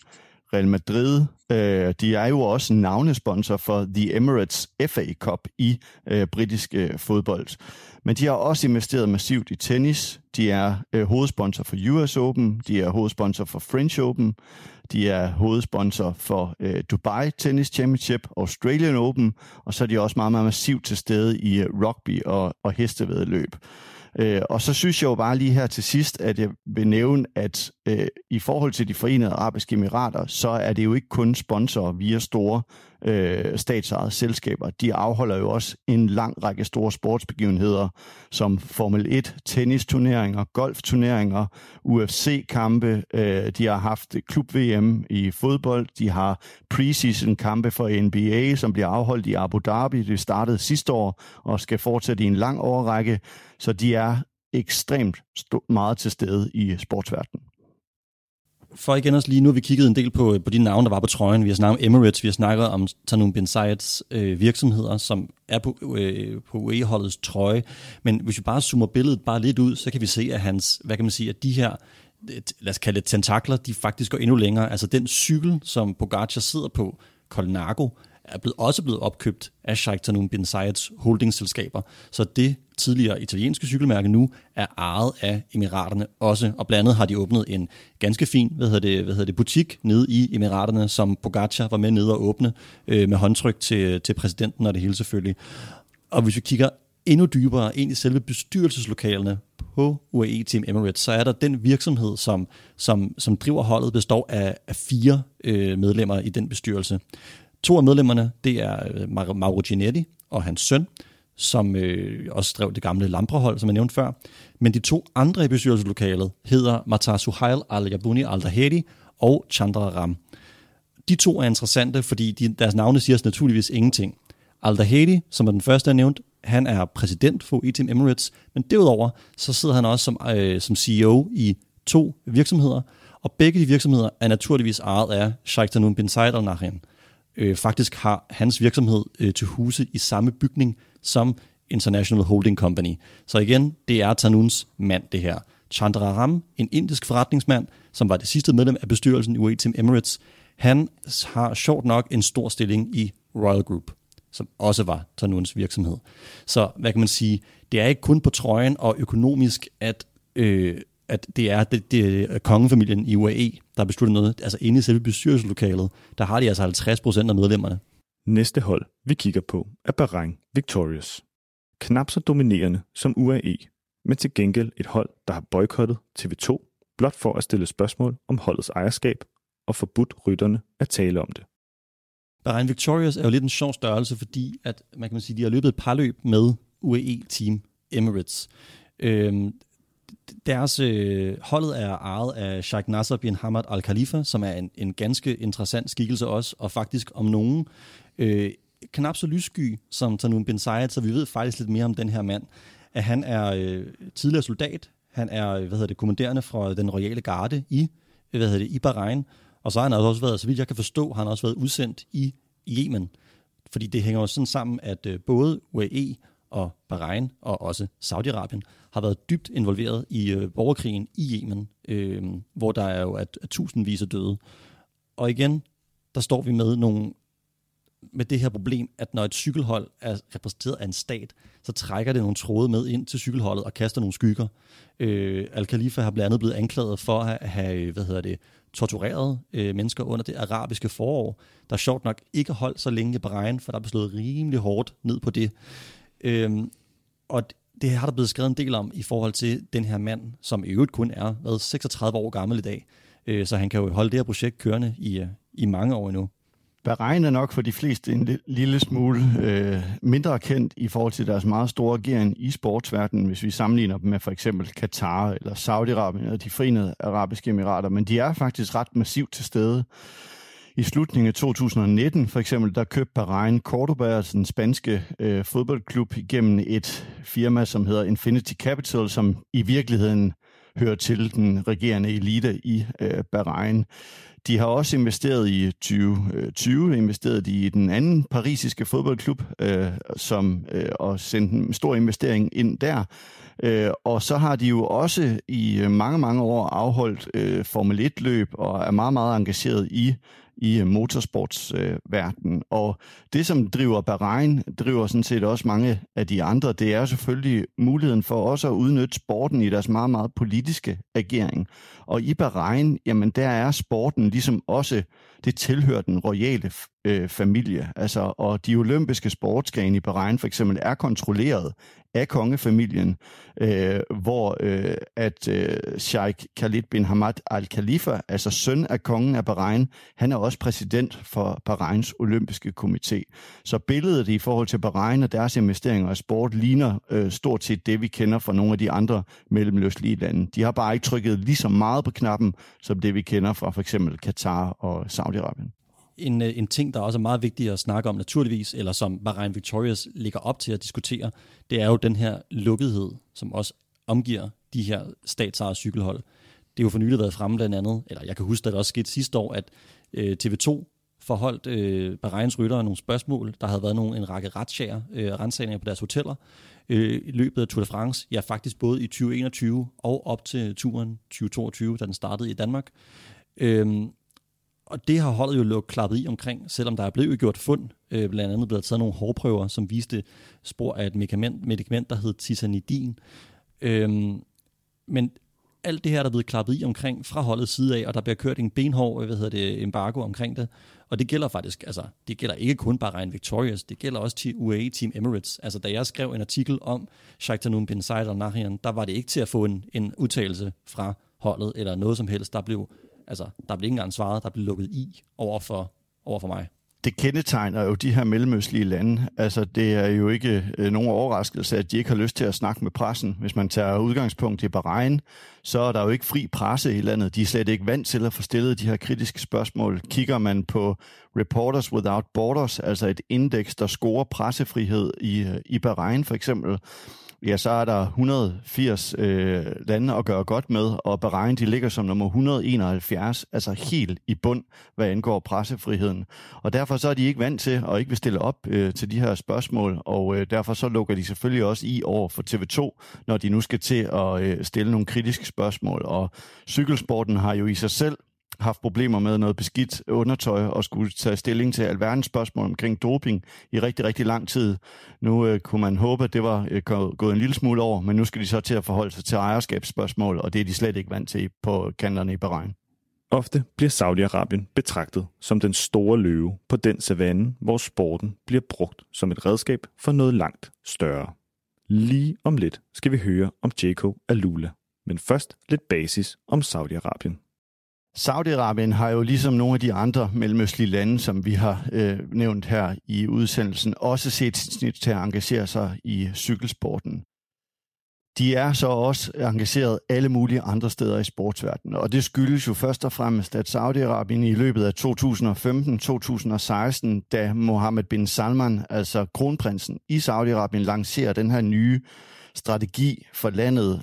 Real Madrid. Øh, de er jo også navnesponsor for The Emirates FA Cup i øh, britisk øh, fodbold. Men de har også investeret massivt i tennis. De er øh, hovedsponsor for US Open. De er hovedsponsor for French Open. De er hovedsponsor for øh, Dubai Tennis Championship, Australian Open, og så er de også meget, meget massivt til stede i øh, rugby og, og hestevedløb. Øh, og så synes jeg jo bare lige her til sidst, at jeg vil nævne, at øh, i forhold til de forenede arabiske emirater, så er det jo ikke kun sponsorer via store øh, statsejede selskaber. De afholder jo også en lang række store sportsbegivenheder, som Formel 1, tennisturneringer, golfturneringer, UFC-kampe. Øh, de har haft klub-VM i fodbold. De har preseason-kampe for NBA, som bliver afholdt i Abu Dhabi. Det startede sidste år og skal fortsætte i en lang overrække. Så de er ekstremt meget til stede i sportsverdenen for igen også lige, nu har vi kigget en del på, på de navne, der var på trøjen. Vi har snakket om Emirates, vi har snakket om Tanum Bin Zayeds øh, virksomheder, som er på, øh, på UE-holdets trøje. Men hvis vi bare zoomer billedet bare lidt ud, så kan vi se, at hans, hvad kan man sige, at de her lad os kalde det tentakler, de faktisk går endnu længere. Altså den cykel, som Pogacar sidder på, Colnago, er blevet, også blevet opkøbt af Sheikh Tanum bin Zayeds holdingselskaber. Så det tidligere italienske cykelmærke nu er ejet af Emiraterne også, og blandt andet har de åbnet en ganske fin hvad hedder det, hvad hedder det, butik nede i Emiraterne, som Pogacar var med nede og åbne øh, med håndtryk til, til præsidenten og det hele selvfølgelig. Og hvis vi kigger endnu dybere ind i selve bestyrelseslokalerne på UAE Team Emirates, så er der den virksomhed, som, som, som driver holdet, består af, af fire øh, medlemmer i den bestyrelse. To af medlemmerne, det er øh, Mauro Ginetti og hans søn, som øh, også drev det gamle Lamprehold, som jeg nævnte før. Men de to andre i bestyrelseslokalet hedder Matar Suhail al-Yabuni al-Dahedi og Chandra Ram. De to er interessante, fordi de, deres navne siger os naturligvis ingenting. Al-Dahedi, som er den første, jeg nævnt, han er præsident for ETM Emirates, men derudover så sidder han også som, øh, som CEO i to virksomheder, og begge de virksomheder er naturligvis ejet af Sheikh Tanun bin Said al Nahyan øh, faktisk har hans virksomhed øh, til huse i samme bygning som International Holding Company. Så igen, det er Tanuns mand, det her. Chandra Ram, en indisk forretningsmand, som var det sidste medlem af bestyrelsen i UAE Team Emirates, han har sjovt nok en stor stilling i Royal Group, som også var Tanuns virksomhed. Så hvad kan man sige, det er ikke kun på trøjen og økonomisk, at øh, at det er, det, det er kongefamilien i UAE, der har besluttet noget. Altså inde i selve bestyrelseslokalet, der har de altså 50 procent af medlemmerne. Næste hold, vi kigger på, er Bahrain Victorious. Knap så dominerende som UAE, men til gengæld et hold, der har boykottet TV2, blot for at stille spørgsmål om holdets ejerskab og forbudt rytterne at tale om det. Bahrain Victorious er jo lidt en sjov størrelse, fordi at, man kan sige, de har løbet et par løb med UAE Team Emirates. Øhm, deres øh, holdet er ejet af Sheikh Nasser bin Hamad Al Khalifa, som er en, en ganske interessant skikkelse også, og faktisk om nogen øh, knap så lyssky som Tanun bin Zayed, så vi ved faktisk lidt mere om den her mand. At han er øh, tidligere soldat, han er øh, hvad hedder det, kommanderende fra den royale garde i, øh, hvad hedder det, i Bahrain, og så har han også været, så vidt jeg kan forstå, har han også været udsendt i Yemen. Fordi det hænger jo sådan sammen, at øh, både UAE og Bahrain og også Saudi-Arabien har været dybt involveret i øh, borgerkrigen i Yemen, øh, hvor der er jo at, at tusindvis af døde. Og igen, der står vi med nogle med det her problem, at når et cykelhold er repræsenteret af en stat, så trækker det nogle tråde med ind til cykelholdet og kaster nogle skygger. Øh, Al-Khalifa har blandt andet blevet anklaget for at have, hvad hedder det, tortureret øh, mennesker under det arabiske forår, der sjovt nok ikke holdt så længe i Bahrain, for der er slået rimelig hårdt ned på det. Øh, og det har der blevet skrevet en del om i forhold til den her mand, som i øvrigt kun er hvad, 36 år gammel i dag. Øh, så han kan jo holde det her projekt kørende i, øh, i mange år endnu. Bahrain er nok for de fleste en lille smule øh, mindre kendt i forhold til deres meget store agering i sportsverdenen, hvis vi sammenligner dem med for eksempel Katar eller Saudi-Arabien eller de forenede arabiske emirater, men de er faktisk ret massivt til stede. I slutningen af 2019 for eksempel, der købte Bahrain Cordoba, altså den spanske øh, fodboldklub, igennem et firma, som hedder Infinity Capital, som i virkeligheden hører til den regerende elite i øh, Bahrain. De har også investeret i 2020, øh, investeret i den anden parisiske fodboldklub, øh, som, øh, og sendt en stor investering ind der. Øh, og så har de jo også i øh, mange, mange år afholdt øh, Formel 1-løb og er meget, meget engageret i i motorsportsverdenen. Øh, og det, som driver Bahrain, driver sådan set også mange af de andre, det er selvfølgelig muligheden for også at udnytte sporten i deres meget, meget politiske agering. Og i Bahrain, jamen der er sporten ligesom også, det tilhører den royale øh, familie. Altså, og de olympiske sportsgrene i Bahrain for eksempel er kontrolleret af kongefamilien, øh, hvor øh, at øh, Sheikh Khalid bin Hamad al-Khalifa, altså søn af kongen af Bahrain, han er også præsident for Bahreins olympiske komité. Så billedet i forhold til Bahrain og deres investeringer i sport ligner øh, stort set det, vi kender fra nogle af de andre mellemløslige lande. De har bare ikke trykket lige så meget på knappen, som det vi kender fra for eksempel Katar og Saudi-Arabien en, øh, en ting, der også er meget vigtig at snakke om naturligvis, eller som Bahrain Victorious ligger op til at diskutere, det er jo den her lukkethed, som også omgiver de her statsejede cykelhold. Det er jo for nylig været fremme blandt andet, eller jeg kan huske, at det også skete sidste år, at øh, TV2 forholdt øh, Bahreins ryttere nogle spørgsmål. Der havde været nogle, en række retssager, øh, rensagninger på deres hoteller øh, i løbet af Tour de France. Ja, faktisk både i 2021 og op til turen 2022, da den startede i Danmark. Øh, og det har holdet jo lukket klappet i omkring, selvom der er blevet gjort fund. Øh, blandt andet blevet taget nogle hårprøver, som viste spor af et medicament, medicament der hed tisanidin. Øhm, men alt det her, der er blevet klappet i omkring fra holdets side af, og der bliver kørt en benhård hvad hedder det, embargo omkring det. Og det gælder faktisk, altså, det gælder ikke kun bare Ryan Victorious, det gælder også til UAE Team Emirates. Altså, da jeg skrev en artikel om Sheikh Tanum bin Said al Nahyan, der var det ikke til at få en, en udtalelse fra holdet, eller noget som helst. Der blev altså, der blev ikke engang svaret, der blev lukket i over for, over for mig. Det kendetegner jo de her mellemøstlige lande. Altså, det er jo ikke øh, nogen overraskelse, at de ikke har lyst til at snakke med pressen. Hvis man tager udgangspunkt i Bahrain, så er der jo ikke fri presse i landet. De er slet ikke vant til at få stillet de her kritiske spørgsmål. Kigger man på Reporters Without Borders, altså et indeks, der scorer pressefrihed i, øh, i Bahrain for eksempel, ja, så er der 180 øh, lande at gøre godt med, og Bahrain de ligger som nummer 171, altså helt i bund, hvad angår pressefriheden. Og derfor så er de ikke vant til at ikke vil stille op øh, til de her spørgsmål, og øh, derfor så lukker de selvfølgelig også i over for TV2, når de nu skal til at øh, stille nogle kritiske spørgsmål. Og cykelsporten har jo i sig selv haft problemer med noget beskidt undertøj og skulle tage stilling til alverdens spørgsmål omkring doping i rigtig, rigtig lang tid. Nu øh, kunne man håbe, at det var øh, gået en lille smule over, men nu skal de så til at forholde sig til ejerskabsspørgsmål, og det er de slet ikke vant til på kanterne i Bahrain. Ofte bliver Saudi-Arabien betragtet som den store løve på den savanne, hvor sporten bliver brugt som et redskab for noget langt større. Lige om lidt skal vi høre om Jacob Alula, men først lidt basis om Saudi-Arabien. Saudi-Arabien har jo ligesom nogle af de andre mellemøstlige lande, som vi har øh, nævnt her i udsendelsen, også set snit til at engagere sig i cykelsporten. De er så også engageret alle mulige andre steder i sportsverdenen, og det skyldes jo først og fremmest, at Saudi-Arabien i løbet af 2015-2016, da Mohammed bin Salman, altså kronprinsen i Saudi-Arabien, lancerer den her nye strategi for landet,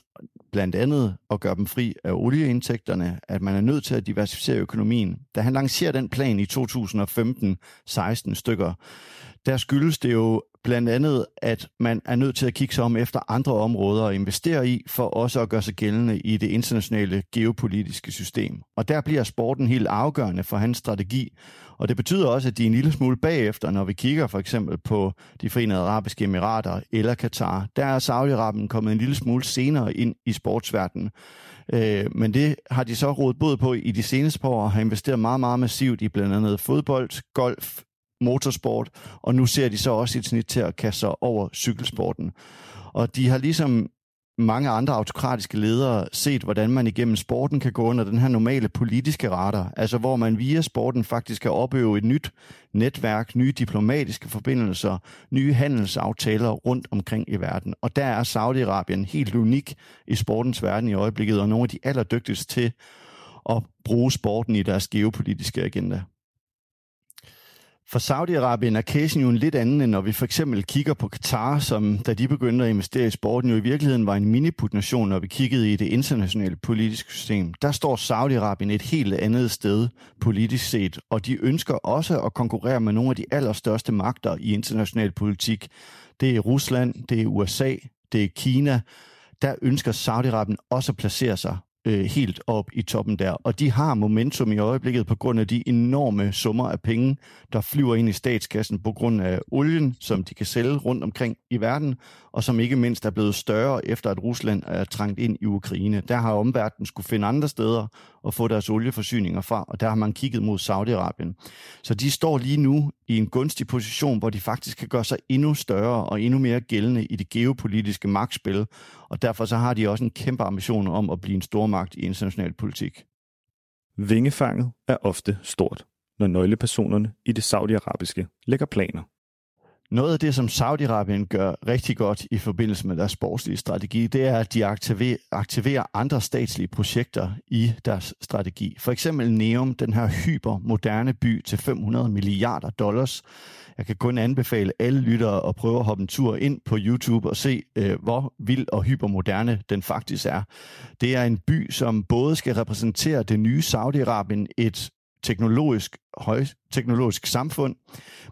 blandt andet at gøre dem fri af olieindtægterne, at man er nødt til at diversificere økonomien. Da han lancerer den plan i 2015-16 stykker, der skyldes det jo blandt andet, at man er nødt til at kigge sig om efter andre områder at investere i, for også at gøre sig gældende i det internationale geopolitiske system. Og der bliver sporten helt afgørende for hans strategi, og det betyder også, at de er en lille smule bagefter, når vi kigger for eksempel på de forenede arabiske emirater eller Katar. Der er Saudi-Arabien kommet en lille smule senere ind i sportsverdenen. Øh, men det har de så rådet både på i de seneste par år og har investeret meget, meget massivt i blandt andet fodbold, golf, motorsport, og nu ser de så også et snit til at kaste sig over cykelsporten. Og de har ligesom mange andre autokratiske ledere set, hvordan man igennem sporten kan gå under den her normale politiske radar, altså hvor man via sporten faktisk kan opøve et nyt netværk, nye diplomatiske forbindelser, nye handelsaftaler rundt omkring i verden. Og der er Saudi-Arabien helt unik i sportens verden i øjeblikket, og nogle af de allerdygtigste til at bruge sporten i deres geopolitiske agenda. For Saudi-Arabien er casen jo en lidt anden, end når vi for eksempel kigger på Katar, som da de begyndte at investere i sporten, jo i virkeligheden var en mini nation når vi kiggede i det internationale politiske system. Der står Saudi-Arabien et helt andet sted politisk set, og de ønsker også at konkurrere med nogle af de allerstørste magter i international politik. Det er Rusland, det er USA, det er Kina. Der ønsker Saudi-Arabien også at placere sig øh, helt op i toppen der. Og de har momentum i øjeblikket på grund af de enorme summer af penge, der flyver ind i statskassen på grund af olien, som de kan sælge rundt omkring i verden, og som ikke mindst er blevet større efter at Rusland er trængt ind i Ukraine. Der har omverdenen skulle finde andre steder at få deres olieforsyninger fra, og der har man kigget mod Saudi-Arabien. Så de står lige nu i en gunstig position, hvor de faktisk kan gøre sig endnu større og endnu mere gældende i det geopolitiske magtspil, og derfor så har de også en kæmpe ambition om at blive en stormagt i international politik. Vingefanget er ofte stort, når nøglepersonerne i det saudiarabiske lægger planer. Noget af det, som Saudi-Arabien gør rigtig godt i forbindelse med deres sportslige strategi, det er, at de aktiverer, aktiverer andre statslige projekter i deres strategi. For eksempel Neom, den her hypermoderne by til 500 milliarder dollars. Jeg kan kun anbefale alle lyttere at prøve at hoppe en tur ind på YouTube og se, øh, hvor vild og hypermoderne den faktisk er. Det er en by, som både skal repræsentere det nye Saudi-Arabien, et teknologisk højteknologisk samfund,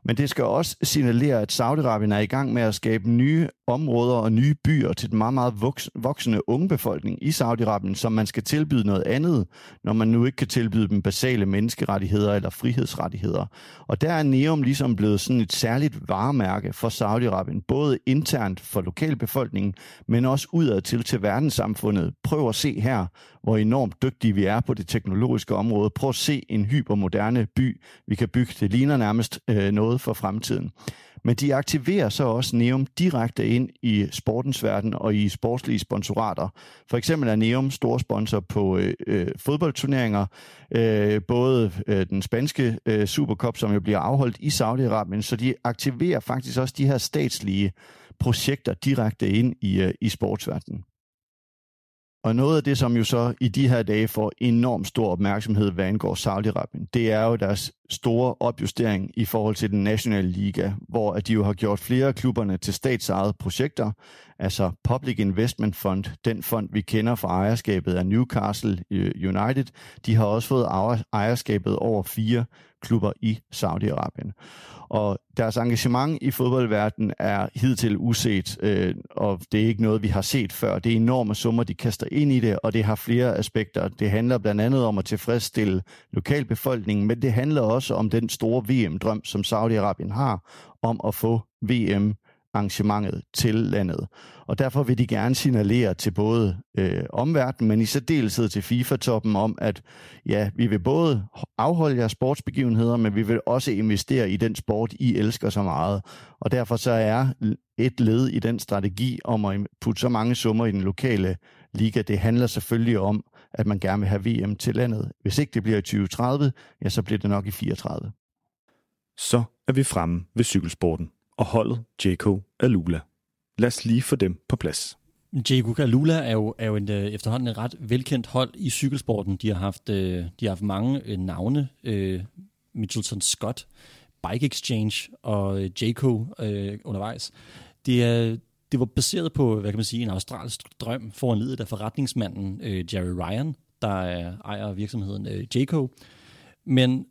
men det skal også signalere, at Saudi-Arabien er i gang med at skabe nye områder og nye byer til den meget, meget voksende unge befolkning i Saudi-Arabien, som man skal tilbyde noget andet, når man nu ikke kan tilbyde dem basale menneskerettigheder eller frihedsrettigheder. Og der er Neom ligesom blevet sådan et særligt varemærke for Saudi-Arabien, både internt for lokalbefolkningen, men også udad til til verdenssamfundet. Prøv at se her, hvor enormt dygtige vi er på det teknologiske område. Prøv at se en hypermoderne by, vi kan bygge. Det ligner nærmest øh, noget for fremtiden. Men de aktiverer så også Neum direkte ind i sportens verden og i sportslige sponsorater. For eksempel er Neum stor sponsor på øh, øh, fodboldturneringer, øh, både øh, den spanske øh, Supercup, som jo bliver afholdt i Saudi-Arabien, så de aktiverer faktisk også de her statslige projekter direkte ind i, øh, i sportsverdenen. Og noget af det, som jo så i de her dage får enormt stor opmærksomhed, hvad angår Saudi-Arabien, det er jo deres store opjustering i forhold til den nationale liga, hvor at de jo har gjort flere af klubberne til statsejede projekter, altså Public Investment Fund, den fond, vi kender fra ejerskabet af Newcastle øh, United, de har også fået ejerskabet over fire klubber i Saudi-Arabien. Og deres engagement i fodboldverdenen er hidtil uset, øh, og det er ikke noget, vi har set før. Det er enorme summer, de kaster ind i det, og det har flere aspekter. Det handler blandt andet om at tilfredsstille lokalbefolkningen, men det handler også om den store VM-drøm, som Saudi-Arabien har, om at få VM arrangementet til landet. Og derfor vil de gerne signalere til både øh, omverdenen, men i særdeleshed til FIFA-toppen om, at ja, vi vil både afholde jeres sportsbegivenheder, men vi vil også investere i den sport, I elsker så meget. Og derfor så er et led i den strategi om at putte så mange summer i den lokale liga, det handler selvfølgelig om, at man gerne vil have VM til landet. Hvis ikke det bliver i 2030, ja, så bliver det nok i 34. Så er vi fremme ved cykelsporten og holdet Jaco Alula. Lad os lige få dem på plads. Jaco Alula er jo, er jo en, øh, efterhånden et ret velkendt hold i cykelsporten. De har haft, øh, de har haft mange øh, navne. Mitchelton Scott, Bike Exchange og Jayco undervejs. Det, er, det var baseret på, hvad kan man sige, en australsk drøm foranledet af forretningsmanden Jerry Ryan, der ejer virksomheden Jayco. Men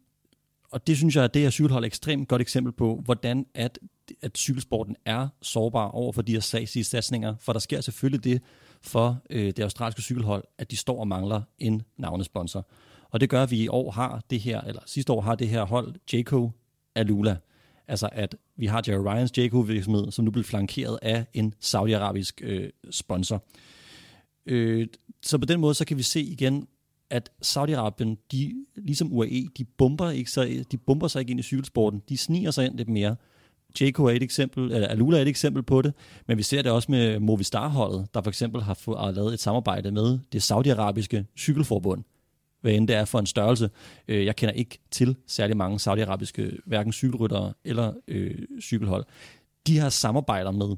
og det synes jeg, at det her cykelhold er et ekstremt godt eksempel på, hvordan at, at cykelsporten er sårbar over for de her sagsige satsninger. For der sker selvfølgelig det for øh, det australske cykelhold, at de står og mangler en navnesponsor. Og det gør, at vi i år har det her, eller sidste år har det her hold, Jaco Alula. Altså at vi har Jerry Ryans Jaco-virksomhed, som nu bliver flankeret af en saudiarabisk øh, sponsor. Øh, så på den måde, så kan vi se igen, at Saudi-Arabien, de, ligesom UAE, de bomber, ikke sig, de bomber sig ikke ind i cykelsporten. De sniger sig ind lidt mere. JK er et eksempel, eller Alula er et eksempel på det, men vi ser det også med Movistar-holdet, der for eksempel har, fået, har lavet et samarbejde med det saudiarabiske cykelforbund, hvad end det er for en størrelse. Øh, jeg kender ikke til særlig mange saudiarabiske hverken cykelryttere eller øh, cykelhold. De har samarbejder med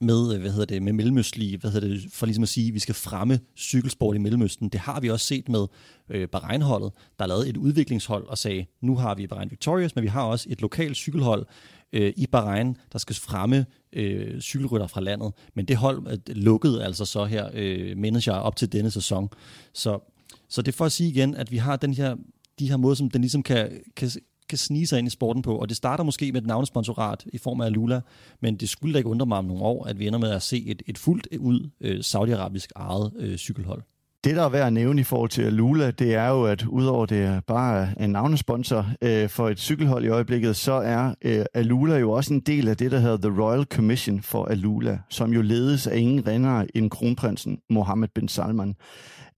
med, øh, hvad hedder det, med mellemøstlige, hvad hedder det, for ligesom at sige, at vi skal fremme cykelsport i Mellemøsten. Det har vi også set med øh, Bahrein-holdet, der lavede et udviklingshold og sagde, nu har vi Bahrein Victorious, men vi har også et lokalt cykelhold øh, i Bahrein, der skal fremme øh, cykelrytter fra landet. Men det hold øh, lukkede altså så her, øh, manager op til denne sæson. Så, så det er for at sige igen, at vi har den her, de her måder, som den ligesom kan, kan, kan snige sig ind i sporten på. Og det starter måske med et navnesponsorat i form af Lula, men det skulle da ikke undre mig om nogle år, at vi ender med at se et, et fuldt ud øh, saudiarabisk eget øh, cykelhold. Det, der er værd at nævne i forhold til Alula, det er jo, at udover det bare er en navnesponsor øh, for et cykelhold i øjeblikket, så er øh, Alula jo også en del af det, der hedder The Royal Commission for Alula, som jo ledes af ingen ringere end kronprinsen Mohammed bin Salman.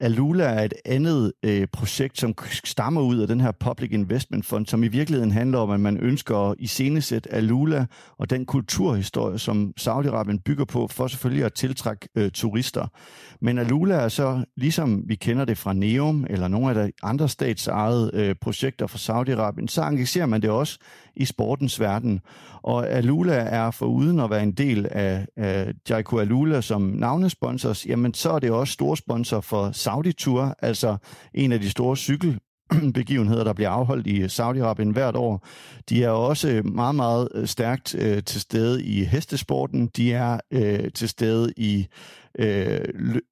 Alula er et andet øh, projekt, som stammer ud af den her Public Investment Fund, som i virkeligheden handler om, at man ønsker at iscenesætte Alula og den kulturhistorie, som Saudi-Arabien bygger på, for selvfølgelig at tiltrække øh, turister. Men Alula er så, ligesom vi kender det fra Neum eller nogle af de andre statsejede øh, projekter fra Saudi-Arabien, så engagerer man det også i sportens verden. Og Alula er for uden at være en del af, af Jaiko Alula som navnesponsors, jamen så er det også storsponsor for Saudi Tour, altså en af de store cykel begivenheder, der bliver afholdt i Saudi-Arabien hvert år. De er også meget, meget øh, stærkt øh, til stede i hestesporten. De er øh, til stede i øh,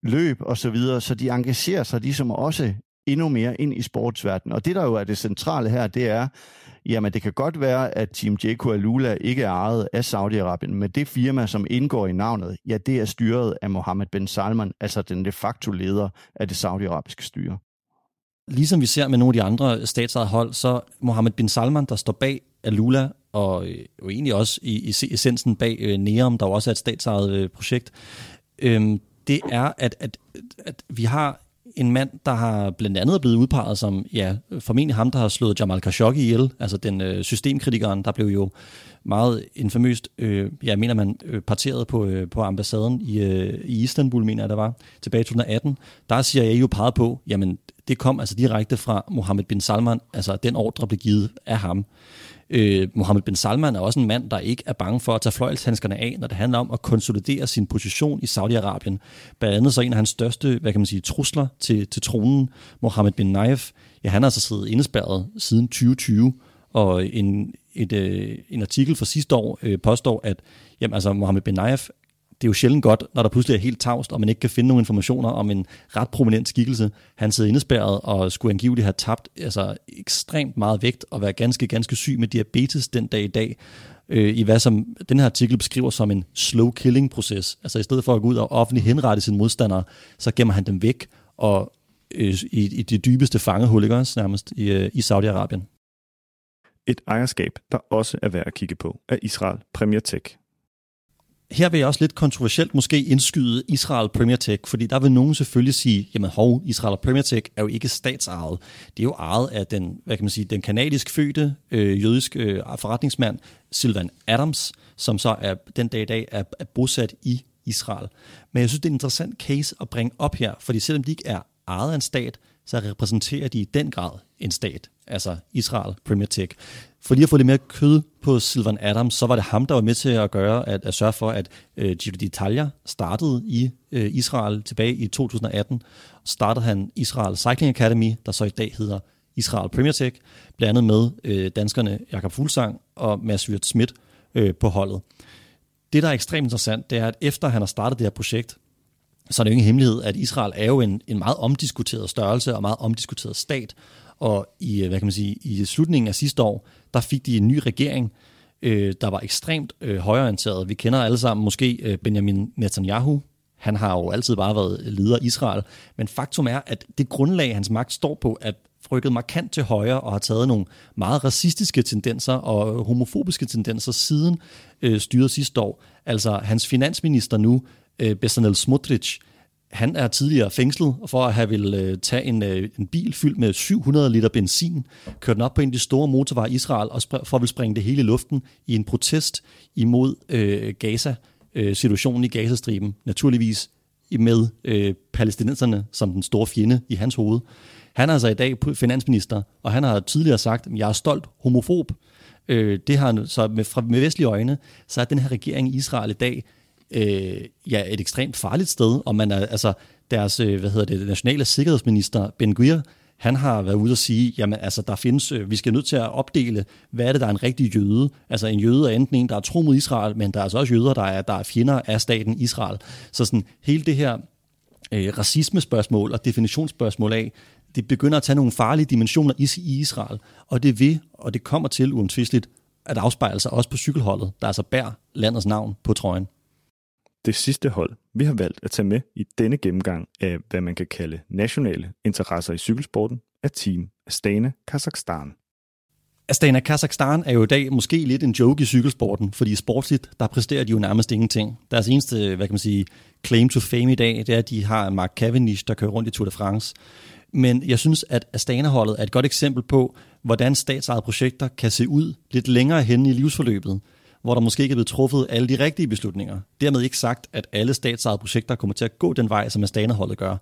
løb og så videre, så de engagerer sig ligesom også endnu mere ind i sportsverdenen. Og det, der jo er det centrale her, det er, jamen det kan godt være, at Team J.K. Alula ikke er ejet af Saudi-Arabien, men det firma, som indgår i navnet, ja, det er styret af Mohammed bin Salman, altså den de facto leder af det saudiarabiske styre. Ligesom vi ser med nogle af de andre statsejede hold, så Mohammed bin Salman, der står bag Alula, og øh, jo egentlig også i, i essensen bag øh, Neom, der også er et statsejet øh, projekt, øhm, det er, at, at, at vi har en mand, der har blandt andet er blevet udpeget som, ja, formentlig ham, der har slået Jamal Khashoggi ihjel, altså den øh, systemkritikeren, der blev jo meget infamøst, øh, jeg mener man, øh, parteret på, øh, på ambassaden i, øh, i Istanbul, mener jeg, der var, tilbage i 2018. Der siger jeg jo peget på, jamen, det kom altså direkte fra Mohammed bin Salman, altså den ordre blev givet af ham. Øh, Mohammed bin Salman er også en mand, der ikke er bange for at tage fløjelshandskerne af, når det handler om at konsolidere sin position i Saudi-Arabien. Blandt andet så en af hans største, hvad kan man sige, trusler til, til tronen, Mohammed bin Naif, ja, han har altså siddet indespærret siden 2020, og en, et, øh, en artikel fra sidste år øh, påstår, at jamen, altså, Mohammed bin Naif det er jo sjældent godt, når der pludselig er helt tavst, og man ikke kan finde nogen informationer om en ret prominent skikkelse. Han sidder indespærret og skulle angiveligt have tabt altså, ekstremt meget vægt og være ganske, ganske syg med diabetes den dag i dag øh, i hvad som den her artikel beskriver som en slow killing proces. Altså i stedet for at gå ud og offentligt henrette sine modstandere, så gemmer han dem væk og øh, i, i det dybeste fangehul, ikke også, nærmest i, øh, i Saudi-Arabien. Et ejerskab, der også er værd at kigge på, er Israel Premier Tech. Her vil jeg også lidt kontroversielt måske indskyde Israel Premier Tech, fordi der vil nogen selvfølgelig sige, jamen hov, Israel Premier Tech er jo ikke statsejet. Det er jo ejet af den, hvad kan man sige, den kanadisk fødte øh, jødiske øh, forretningsmand Silvan Adams, som så er den dag i dag er, er bosat i Israel. Men jeg synes, det er en interessant case at bringe op her, fordi selvom de ikke er ejet af en stat, så repræsenterer de i den grad en stat, altså Israel Premier Tech. For lige at få lidt mere kød på Silvan Adams, så var det ham, der var med til at gøre, at, at sørge for, at øh, Giro d'Italia startede i øh, Israel tilbage i 2018. Startede han Israel Cycling Academy, der så i dag hedder Israel Premier Tech, blandt andet med øh, danskerne Jakob Fuglsang og Mads Wirt Schmidt øh, på holdet. Det, der er ekstremt interessant, det er, at efter han har startet det her projekt, så er det jo ingen hemmelighed, at Israel er jo en, en meget omdiskuteret størrelse og meget omdiskuteret stat. Og i, øh, hvad kan man sige, i slutningen af sidste år, der fik de en ny regering, øh, der var ekstremt øh, højorienteret. Vi kender alle sammen måske øh, Benjamin Netanyahu. Han har jo altid bare været leder af Israel. Men faktum er, at det grundlag, hans magt står på, at rykket markant til højre og har taget nogle meget racistiske tendenser og homofobiske tendenser siden øh, styret sidste år. Altså hans finansminister nu, øh, Besanel Smotrich, han er tidligere fængslet for at have vil øh, tage en, øh, en bil fyldt med 700 liter benzin, køre den op på en af de store motorveje i Israel, og for at vil springe det hele i luften i en protest imod øh, Gaza, øh, situationen i Gazastriben, naturligvis med øh, palæstinenserne som den store fjende i hans hoved. Han er altså i dag finansminister, og han har tidligere sagt, at jeg er stolt homofob. Øh, det har han, så med, fra, med vestlige øjne, så er den her regering i Israel i dag øh, ja, et ekstremt farligt sted, og man er, altså, deres, øh, hvad hedder det, nationale sikkerhedsminister, Ben Guir, han har været ude og sige, jamen altså, der findes, øh, vi skal nødt til at opdele, hvad er det, der er en rigtig jøde? Altså en jøde er enten en, der er tro mod Israel, men der er altså også jøder, der er, der er fjender af staten Israel. Så sådan hele det her øh, racismespørgsmål og definitionsspørgsmål af, det begynder at tage nogle farlige dimensioner i, i Israel, og det vil, og det kommer til uomtvisteligt, at afspejle sig også på cykelholdet, der altså bærer landets navn på trøjen. Det sidste hold, vi har valgt at tage med i denne gennemgang af, hvad man kan kalde nationale interesser i cykelsporten, er Team Astana Kazakhstan. Astana Kazakhstan er jo i dag måske lidt en joke i cykelsporten, fordi sportsligt, der præsterer de jo nærmest ingenting. Deres eneste, hvad kan man sige, claim to fame i dag, det er, at de har Mark Cavendish, der kører rundt i Tour de France. Men jeg synes, at Astana-holdet er et godt eksempel på, hvordan statsejede projekter kan se ud lidt længere hen i livsforløbet hvor der måske ikke er blevet truffet alle de rigtige beslutninger. Dermed ikke sagt, at alle statsejede projekter kommer til at gå den vej, som Astana-holdet gør.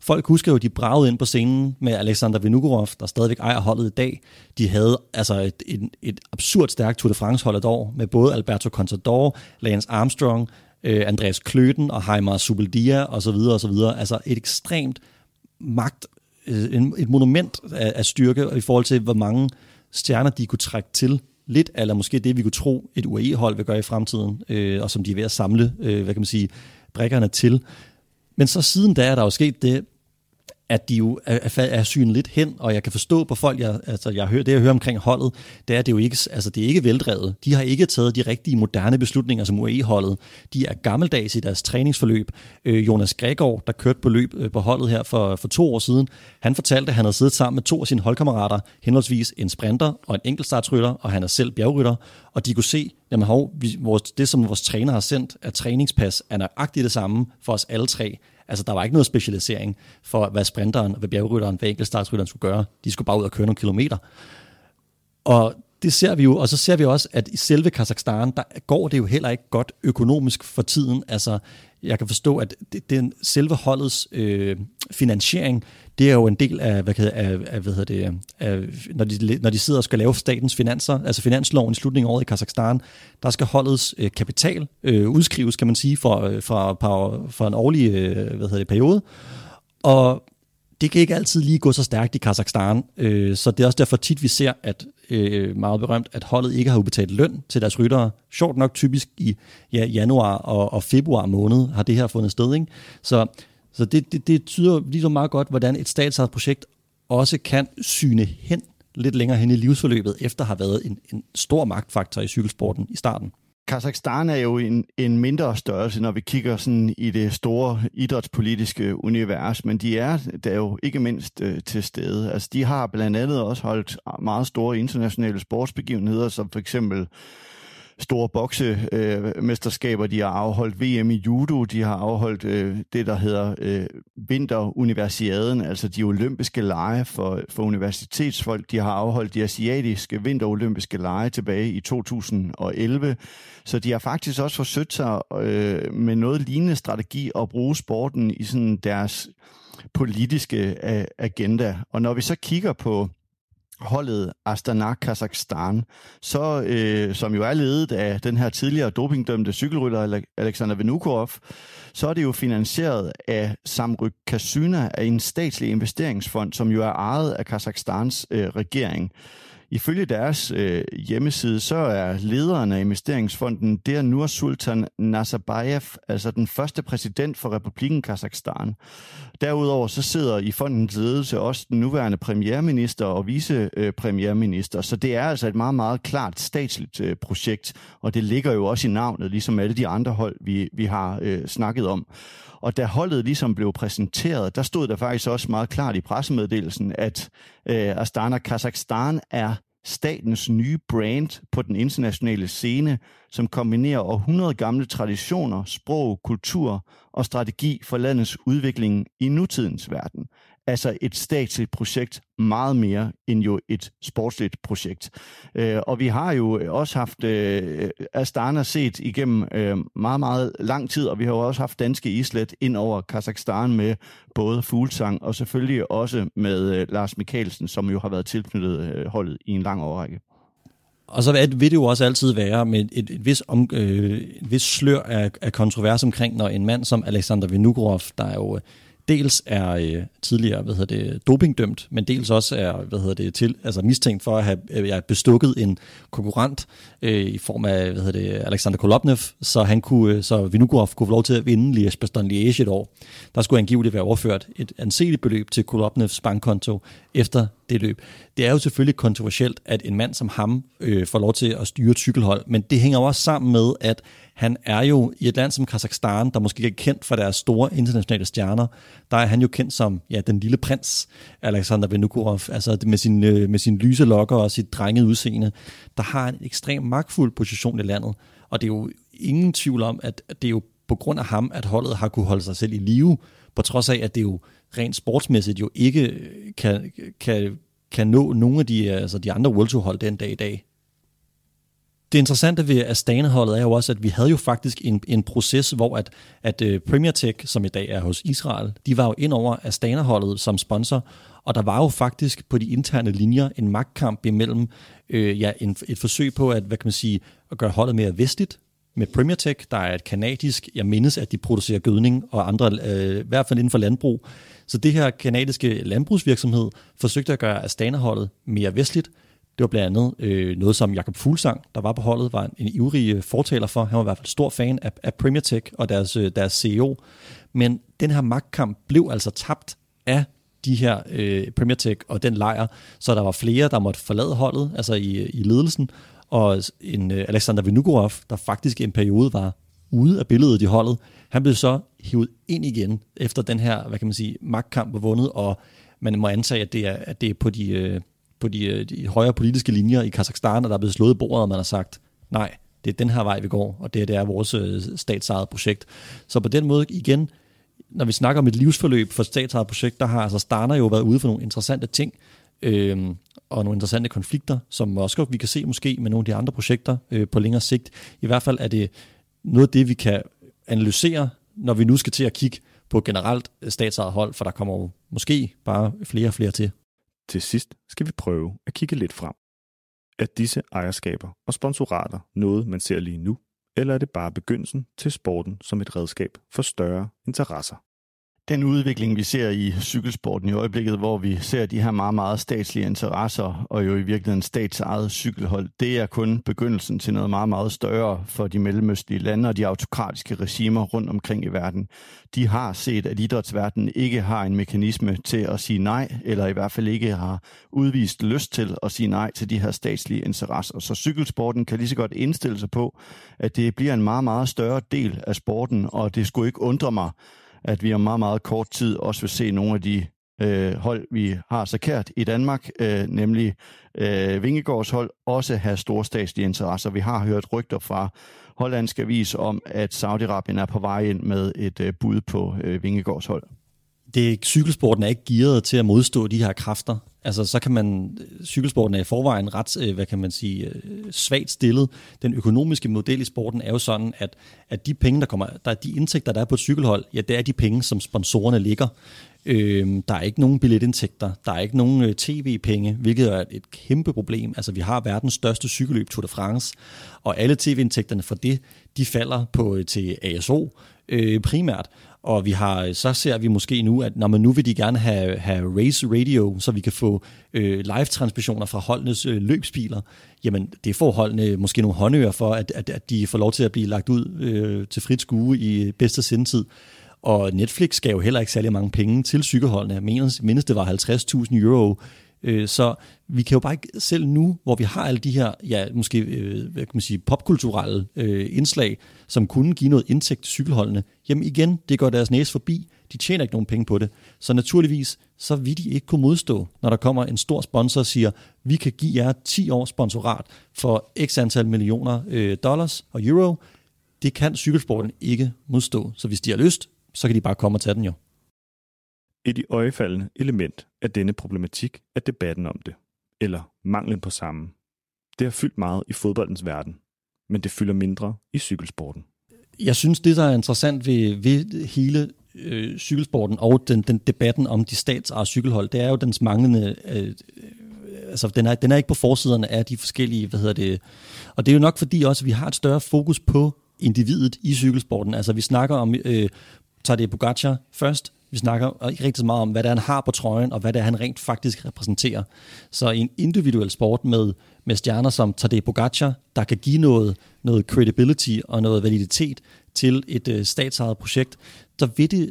Folk husker jo, de bragede ind på scenen med Alexander Vinugorov, der stadigvæk ejer holdet i dag. De havde altså et, et, et absurd stærkt Tour de France-hold et år, med både Alberto Contador, Lance Armstrong, øh, Andreas Kløten og Heimer Subeldia osv. osv. Altså et ekstremt magt, øh, et monument af, af styrke i forhold til, hvor mange stjerner de kunne trække til lidt eller måske det, vi kunne tro, et UAE-hold vil gøre i fremtiden, øh, og som de er ved at samle, øh, hvad kan man sige, brækkerne til. Men så siden da er der jo sket det, at de jo er, er, er synet lidt hen, og jeg kan forstå på folk, jeg, altså jeg hører, det jeg hører omkring holdet, det er, det jo ikke, altså det er ikke veldrevet. De har ikke taget de rigtige moderne beslutninger som UAE-holdet. De er gammeldags i deres træningsforløb. Øh, Jonas Gregor, der kørte på løb øh, på holdet her for, for to år siden, han fortalte, at han havde siddet sammen med to af sine holdkammerater, henholdsvis en sprinter og en enkeltstartsrytter, og han er selv bjergrytter, og de kunne se, jamen hov, vi, vores, det som vores træner har sendt af træningspas, er nøjagtigt det samme for os alle tre. Altså, der var ikke noget specialisering for, hvad sprinteren, hvad bjergrytteren, hvad enkeltstartsrytteren skulle gøre. De skulle bare ud og køre nogle kilometer. Og det ser vi jo, og så ser vi også, at i selve Kazakhstan, der går det jo heller ikke godt økonomisk for tiden. Altså, jeg kan forstå, at det, den selve holdets øh, finansiering, det er jo en del af, hvad, hedder, af, af, hvad hedder det, af, når, de, når de sidder og skal lave statens finanser, altså finansloven i slutningen af året i Kazakhstan, der skal holdets øh, kapital øh, udskrives, kan man sige, for, øh, fra, for, for, for en årlig øh, hvad hedder det, periode. Og det kan ikke altid lige gå så stærkt i Kazakhstan, øh, så det er også derfor tit, vi ser, at øh, meget berømt, at holdet ikke har udbetalt løn til deres ryttere. Sjovt nok typisk i ja, januar og, og februar måned har det her fundet sted. Ikke? Så, så det, det, det tyder ligesom meget godt, hvordan et statsejet projekt også kan syne hen lidt længere hen i livsforløbet, efter at have været en, en stor magtfaktor i cykelsporten i starten. Kazakhstan er jo en, en mindre størrelse, når vi kigger sådan i det store idrætspolitiske univers, men de er der jo ikke mindst øh, til stede. Altså, de har blandt andet også holdt meget store internationale sportsbegivenheder, som for eksempel store boksemesterskaber. Øh, de har afholdt VM i judo, de har afholdt øh, det, der hedder øh, vinteruniversiaden, altså de olympiske lege for, for universitetsfolk. De har afholdt de asiatiske vinterolympiske lege tilbage i 2011. Så de har faktisk også forsøgt sig øh, med noget lignende strategi at bruge sporten i sådan deres politiske agenda. Og når vi så kigger på holdet Astana Kazakhstan, så, øh, som jo er ledet af den her tidligere dopingdømte cykelrytter Alexander Venukov, så er det jo finansieret af Samryk Kasyna af en statslig investeringsfond, som jo er ejet af Kazakhstans øh, regering. Ifølge deres øh, hjemmeside, så er lederen af investeringsfonden der Nur Sultan Nazarbayev, altså den første præsident for Republiken Kazakhstan. Derudover så sidder i fondens ledelse også den nuværende premierminister og vicepremierminister, så det er altså et meget, meget klart statsligt øh, projekt, og det ligger jo også i navnet, ligesom alle de andre hold, vi, vi har øh, snakket om. Og da holdet ligesom blev præsenteret, der stod der faktisk også meget klart i pressemeddelelsen, at øh, Astana Kazakhstan er statens nye brand på den internationale scene, som kombinerer århundrede gamle traditioner, sprog, kultur og strategi for landets udvikling i nutidens verden altså et statsligt projekt meget mere end jo et sportsligt projekt. Øh, og vi har jo også haft øh, Astana set igennem øh, meget, meget lang tid, og vi har jo også haft danske islet ind over Kazakhstan med både Fuglsang og selvfølgelig også med øh, Lars Mikkelsen, som jo har været tilknyttet øh, holdet i en lang årrække. Og så vil det jo også altid være med et, et, vis, om, øh, et vis slør af, af kontrovers omkring, når en mand som Alexander Vinugorov, der er jo øh, dels er øh, tidligere hvad hedder det, dopingdømt, men dels også er hvad hedder det, til, altså mistænkt for at have øh, bestukket en konkurrent øh, i form af hvad hedder det, Alexander Kolobnev, så han kunne, øh, så Vinogorov kunne få lov til at vinde Liège Bastogne Liège et år. Der skulle angiveligt være overført et anseligt beløb til Kolobnevs bankkonto efter det løb. Det er jo selvfølgelig kontroversielt, at en mand som ham øh, får lov til at styre et cykelhold, men det hænger også sammen med, at han er jo i et land som Kazakhstan, der måske ikke er kendt for deres store internationale stjerner, der er han jo kendt som ja, den lille prins, Alexander Venukurov, altså med sin, øh, med sin lyse lokker og sit drengede udseende, der har en ekstrem magtfuld position i landet. Og det er jo ingen tvivl om, at det er jo på grund af ham, at holdet har kunne holde sig selv i live, på trods af, at det jo rent sportsmæssigt jo ikke øh, kan, kan, kan nå nogle af de, øh, altså de andre World Tour hold den dag i dag. Det interessante ved Astana-holdet er jo også, at vi havde jo faktisk en, en proces, hvor at, at uh, Premier Tech, som i dag er hos Israel, de var jo ind over Astana-holdet som sponsor, og der var jo faktisk på de interne linjer en magtkamp imellem øh, ja, en, et forsøg på at, hvad kan man sige, at gøre holdet mere vestligt, med Premier Tech, der er et kanadisk, jeg mindes, at de producerer gødning og andre, øh, i hvert fald inden for landbrug. Så det her kanadiske landbrugsvirksomhed forsøgte at gøre Astana-holdet mere vestligt, det var blandt andet øh, noget, som Jakob Fuglsang, der var på holdet, var en, en ivrig fortaler for. Han var i hvert fald stor fan af, af Premier Tech og deres, øh, deres CEO. Men den her magtkamp blev altså tabt af de her øh, Premier Tech og den lejr, så der var flere, der måtte forlade holdet, altså i, i ledelsen, og en øh, Alexander Vinugorov, der faktisk i en periode var ude af billedet i holdet, han blev så hivet ind igen efter den her, hvad kan man sige, magtkamp var vundet, og man må antage, at det er, at det er på de, øh, på de, øh, de højere politiske linjer i Kazakhstan, at der er blevet slået i bordet, og man har sagt, nej, det er den her vej, vi går, og det, det er vores øh, statsejet projekt. Så på den måde igen, når vi snakker om et livsforløb for statsejet projekt, der har altså Starner jo været ude for nogle interessante ting, øh, og nogle interessante konflikter, som også vi kan se måske med nogle af de andre projekter øh, på længere sigt. I hvert fald er det noget af det, vi kan analysere, når vi nu skal til at kigge på generelt øh, statsejet hold, for der kommer jo måske bare flere og flere til. Til sidst skal vi prøve at kigge lidt frem. Er disse ejerskaber og sponsorater noget, man ser lige nu, eller er det bare begyndelsen til sporten som et redskab for større interesser? Den udvikling, vi ser i cykelsporten i øjeblikket, hvor vi ser de her meget, meget statslige interesser, og jo i virkeligheden statsejet cykelhold, det er kun begyndelsen til noget meget, meget større for de mellemøstlige lande og de autokratiske regimer rundt omkring i verden. De har set, at idrætsverdenen ikke har en mekanisme til at sige nej, eller i hvert fald ikke har udvist lyst til at sige nej til de her statslige interesser. Så cykelsporten kan lige så godt indstille sig på, at det bliver en meget, meget større del af sporten, og det skulle ikke undre mig, at vi om meget, meget kort tid også vil se nogle af de øh, hold, vi har så kært i Danmark, øh, nemlig øh, Vingegårds hold, også have store statslige interesser. Vi har hørt rygter fra hollandske avis om, at Saudi-Arabien er på vej ind med et øh, bud på øh, Vingegårds hold. Det, cykelsporten er ikke gearet til at modstå de her kræfter. Altså, så kan man, cykelsporten er i forvejen ret, øh, hvad kan man sige, øh, svagt stillet. Den økonomiske model i sporten er jo sådan, at, at de penge, der kommer, der er de indtægter, der er på et cykelhold, ja, det er de penge, som sponsorerne ligger. Øh, der er ikke nogen billetindtægter, der er ikke nogen øh, tv-penge, hvilket er et kæmpe problem. Altså, vi har verdens største cykelløb, Tour de France, og alle tv-indtægterne fra det, de falder på øh, til ASO øh, primært. Og vi har, øh, så ser vi måske nu, at når man nu vil de gerne have, have race radio, så vi kan få øh, live-transmissioner fra holdenes øh, løbsbiler. Jamen, det får holdene måske nogle håndører for, at, at, at de får lov til at blive lagt ud øh, til frit skue i øh, bedste sendtid. Og Netflix gav jo heller ikke særlig mange penge til cykelholdene. Jeg mener, det var 50.000 euro. Øh, så vi kan jo bare ikke selv nu, hvor vi har alle de her, ja, måske øh, hvad kan man sige, popkulturelle øh, indslag, som kunne give noget indtægt til cykelholdene, jamen igen, det går deres næse forbi. De tjener ikke nogen penge på det. Så naturligvis, så vil de ikke kunne modstå, når der kommer en stor sponsor og siger, vi kan give jer 10 års sponsorat for x antal millioner øh, dollars og euro. Det kan cykelsporten ikke modstå. Så hvis de har lyst, så kan de bare komme og tage den jo. Et i øjefaldende element af denne problematik er debatten om det, eller manglen på samme. Det har fyldt meget i fodboldens verden, men det fylder mindre i cykelsporten. Jeg synes, det der er interessant ved, ved hele øh, cykelsporten og den, den debatten om de statsejede cykelhold, det er jo dens manglende... Øh, altså, den er, den er ikke på forsiderne af de forskellige, hvad hedder det... Og det er jo nok fordi også, at vi har et større fokus på individet i cykelsporten. Altså, vi snakker om øh, Tadej Pogacar først, vi snakker ikke rigtig så meget om, hvad det er, han har på trøjen, og hvad det er, han rent faktisk repræsenterer. Så i en individuel sport med, med stjerner som Tadej Pogacar, der kan give noget, noget credibility og noget validitet til et øh, statsejet projekt, så vil det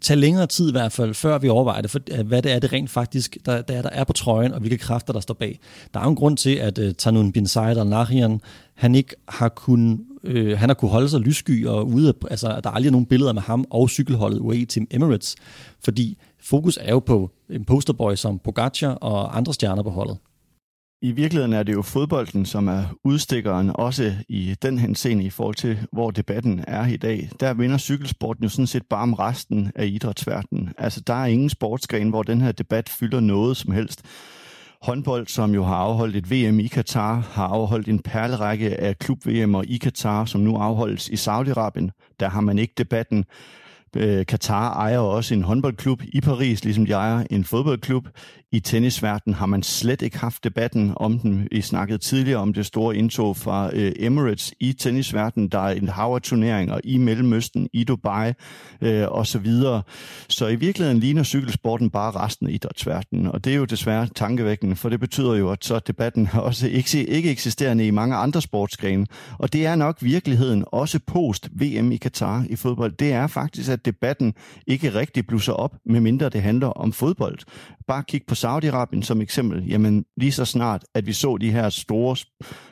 tage længere tid i hvert fald, før vi overvejer det, for, øh, hvad det er, det rent faktisk, der, der, der er på trøjen, og hvilke kræfter, der står bag. Der er jo en grund til, at uh, Tanun Bin Said al han ikke har kunnet Øh, han har kunne holde sig lyssky og ude, altså der er aldrig nogen billeder med ham og cykelholdet UAE Team Emirates, fordi fokus er jo på en posterboy som Pogacar og andre stjerner på holdet. I virkeligheden er det jo fodbolden, som er udstikkeren, også i den henseende i forhold til, hvor debatten er i dag. Der vinder cykelsporten jo sådan set bare om resten af idrætsverdenen. Altså, der er ingen sportsgren, hvor den her debat fylder noget som helst håndbold, som jo har afholdt et VM i Katar, har afholdt en perlerække af klub-VM'er i Katar, som nu afholdes i Saudi-Arabien. Der har man ikke debatten. Øh, Katar ejer også en håndboldklub i Paris, ligesom de ejer en fodboldklub. I tennisverdenen har man slet ikke haft debatten om den. Vi snakkede tidligere om det store indtog fra øh, Emirates i tennisverdenen. Der er en hav af turneringer i Mellemøsten, i Dubai øh, og så videre. Så i virkeligheden ligner cykelsporten bare resten af idrætsverdenen, og det er jo desværre tankevækkende, for det betyder jo, at så debatten også ikke, ikke eksisterende i mange andre sportsgrene. Og det er nok virkeligheden også post VM i Katar i fodbold. Det er faktisk, at debatten ikke rigtig blusser op, medmindre det handler om fodbold. Bare kig på Saudi-Arabien som eksempel, jamen lige så snart, at vi så de her store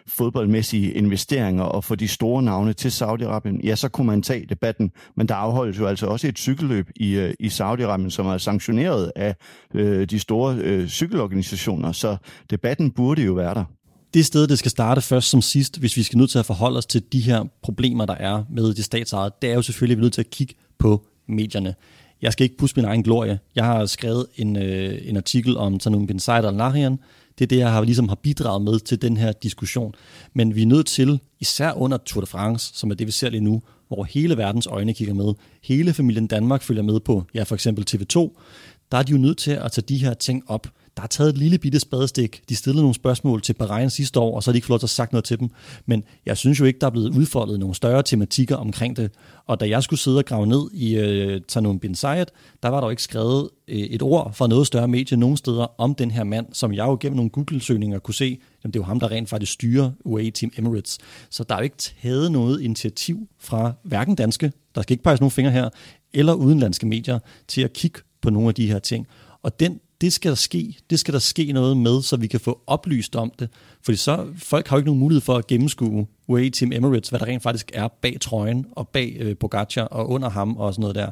fodboldmæssige investeringer og få de store navne til Saudi-Arabien, ja, så kunne man tage debatten. Men der afholdes jo altså også et cykelløb i, øh, i Saudi-Arabien, som er sanktioneret af øh, de store øh, cykelorganisationer, så debatten burde jo være der. Det sted, det skal starte først som sidst, hvis vi skal nødt til at forholde os til de her problemer, der er med det statsejede, det er jo selvfølgelig, at vi er nødt til at kigge på medierne jeg skal ikke pusse min egen glorie. Jeg har skrevet en, øh, en artikel om Tanum bin Said al-Nahyan. Det er det, jeg har, ligesom har bidraget med til den her diskussion. Men vi er nødt til, især under Tour de France, som er det, vi ser lige nu, hvor hele verdens øjne kigger med, hele familien Danmark følger med på, ja for eksempel TV2, der er de jo nødt til at tage de her ting op der er taget et lille bitte spadestik. De stillede nogle spørgsmål til Bahrain sidste år, og så har de ikke fået lov til at sagt noget til dem. Men jeg synes jo ikke, der er blevet udfoldet nogle større tematikker omkring det. Og da jeg skulle sidde og grave ned i øh, Tanum bin Zayed, der var der jo ikke skrevet øh, et ord fra noget større medie nogen steder om den her mand, som jeg jo gennem nogle Google-søgninger kunne se, jamen det er jo ham, der rent faktisk styrer UAE Team Emirates. Så der er jo ikke taget noget initiativ fra hverken danske, der skal ikke peges nogen fingre her, eller udenlandske medier til at kigge på nogle af de her ting. Og den det skal der ske. Det skal der ske noget med, så vi kan få oplyst om det. Fordi så, folk har jo ikke nogen mulighed for at gennemskue UAE Team Emirates, hvad der rent faktisk er bag trøjen og bag øh, Pogacar og under ham og sådan noget der.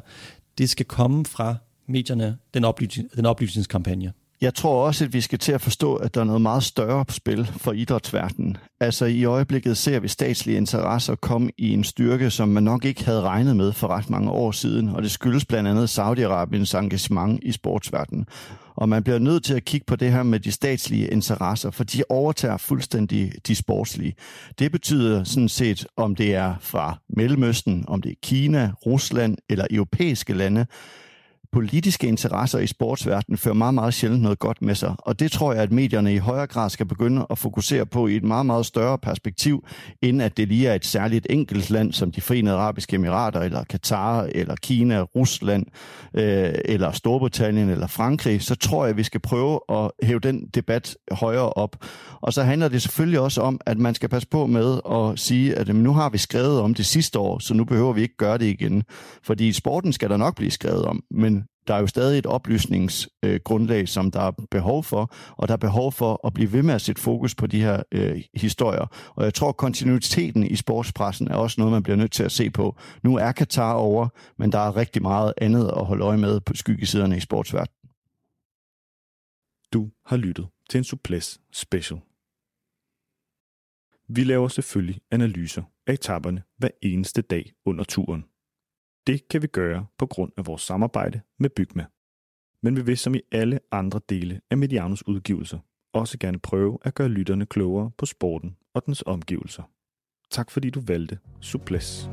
Det skal komme fra medierne, den, oplysning, den oplysningskampagne. Jeg tror også, at vi skal til at forstå, at der er noget meget større på spil for idrætsverdenen. Altså i øjeblikket ser vi statslige interesser komme i en styrke, som man nok ikke havde regnet med for ret mange år siden, og det skyldes blandt andet Saudi-Arabiens engagement i sportsverdenen. Og man bliver nødt til at kigge på det her med de statslige interesser, for de overtager fuldstændig de sportslige. Det betyder sådan set, om det er fra Mellemøsten, om det er Kina, Rusland eller europæiske lande, politiske interesser i sportsverdenen fører meget, meget sjældent noget godt med sig. Og det tror jeg, at medierne i højere grad skal begynde at fokusere på i et meget, meget større perspektiv, end at det lige er et særligt enkelt land, som de forenede arabiske emirater, eller Katar, eller Kina, Rusland, øh, eller Storbritannien, eller Frankrig. Så tror jeg, at vi skal prøve at hæve den debat højere op. Og så handler det selvfølgelig også om, at man skal passe på med at sige, at nu har vi skrevet om det sidste år, så nu behøver vi ikke gøre det igen. Fordi sporten skal der nok blive skrevet om, men der er jo stadig et oplysningsgrundlag, øh, som der er behov for, og der er behov for at blive ved med at sætte fokus på de her øh, historier. Og jeg tror, kontinuiteten i sportspressen er også noget, man bliver nødt til at se på. Nu er Katar over, men der er rigtig meget andet at holde øje med på skyggesiderne i sportsverdenen. Du har lyttet til en Suples Special. Vi laver selvfølgelig analyser af etaperne hver eneste dag under turen. Det kan vi gøre på grund af vores samarbejde med Bygma. Men vi vil som i alle andre dele af Medianos udgivelser også gerne prøve at gøre lytterne klogere på sporten og dens omgivelser. Tak fordi du valgte Suples.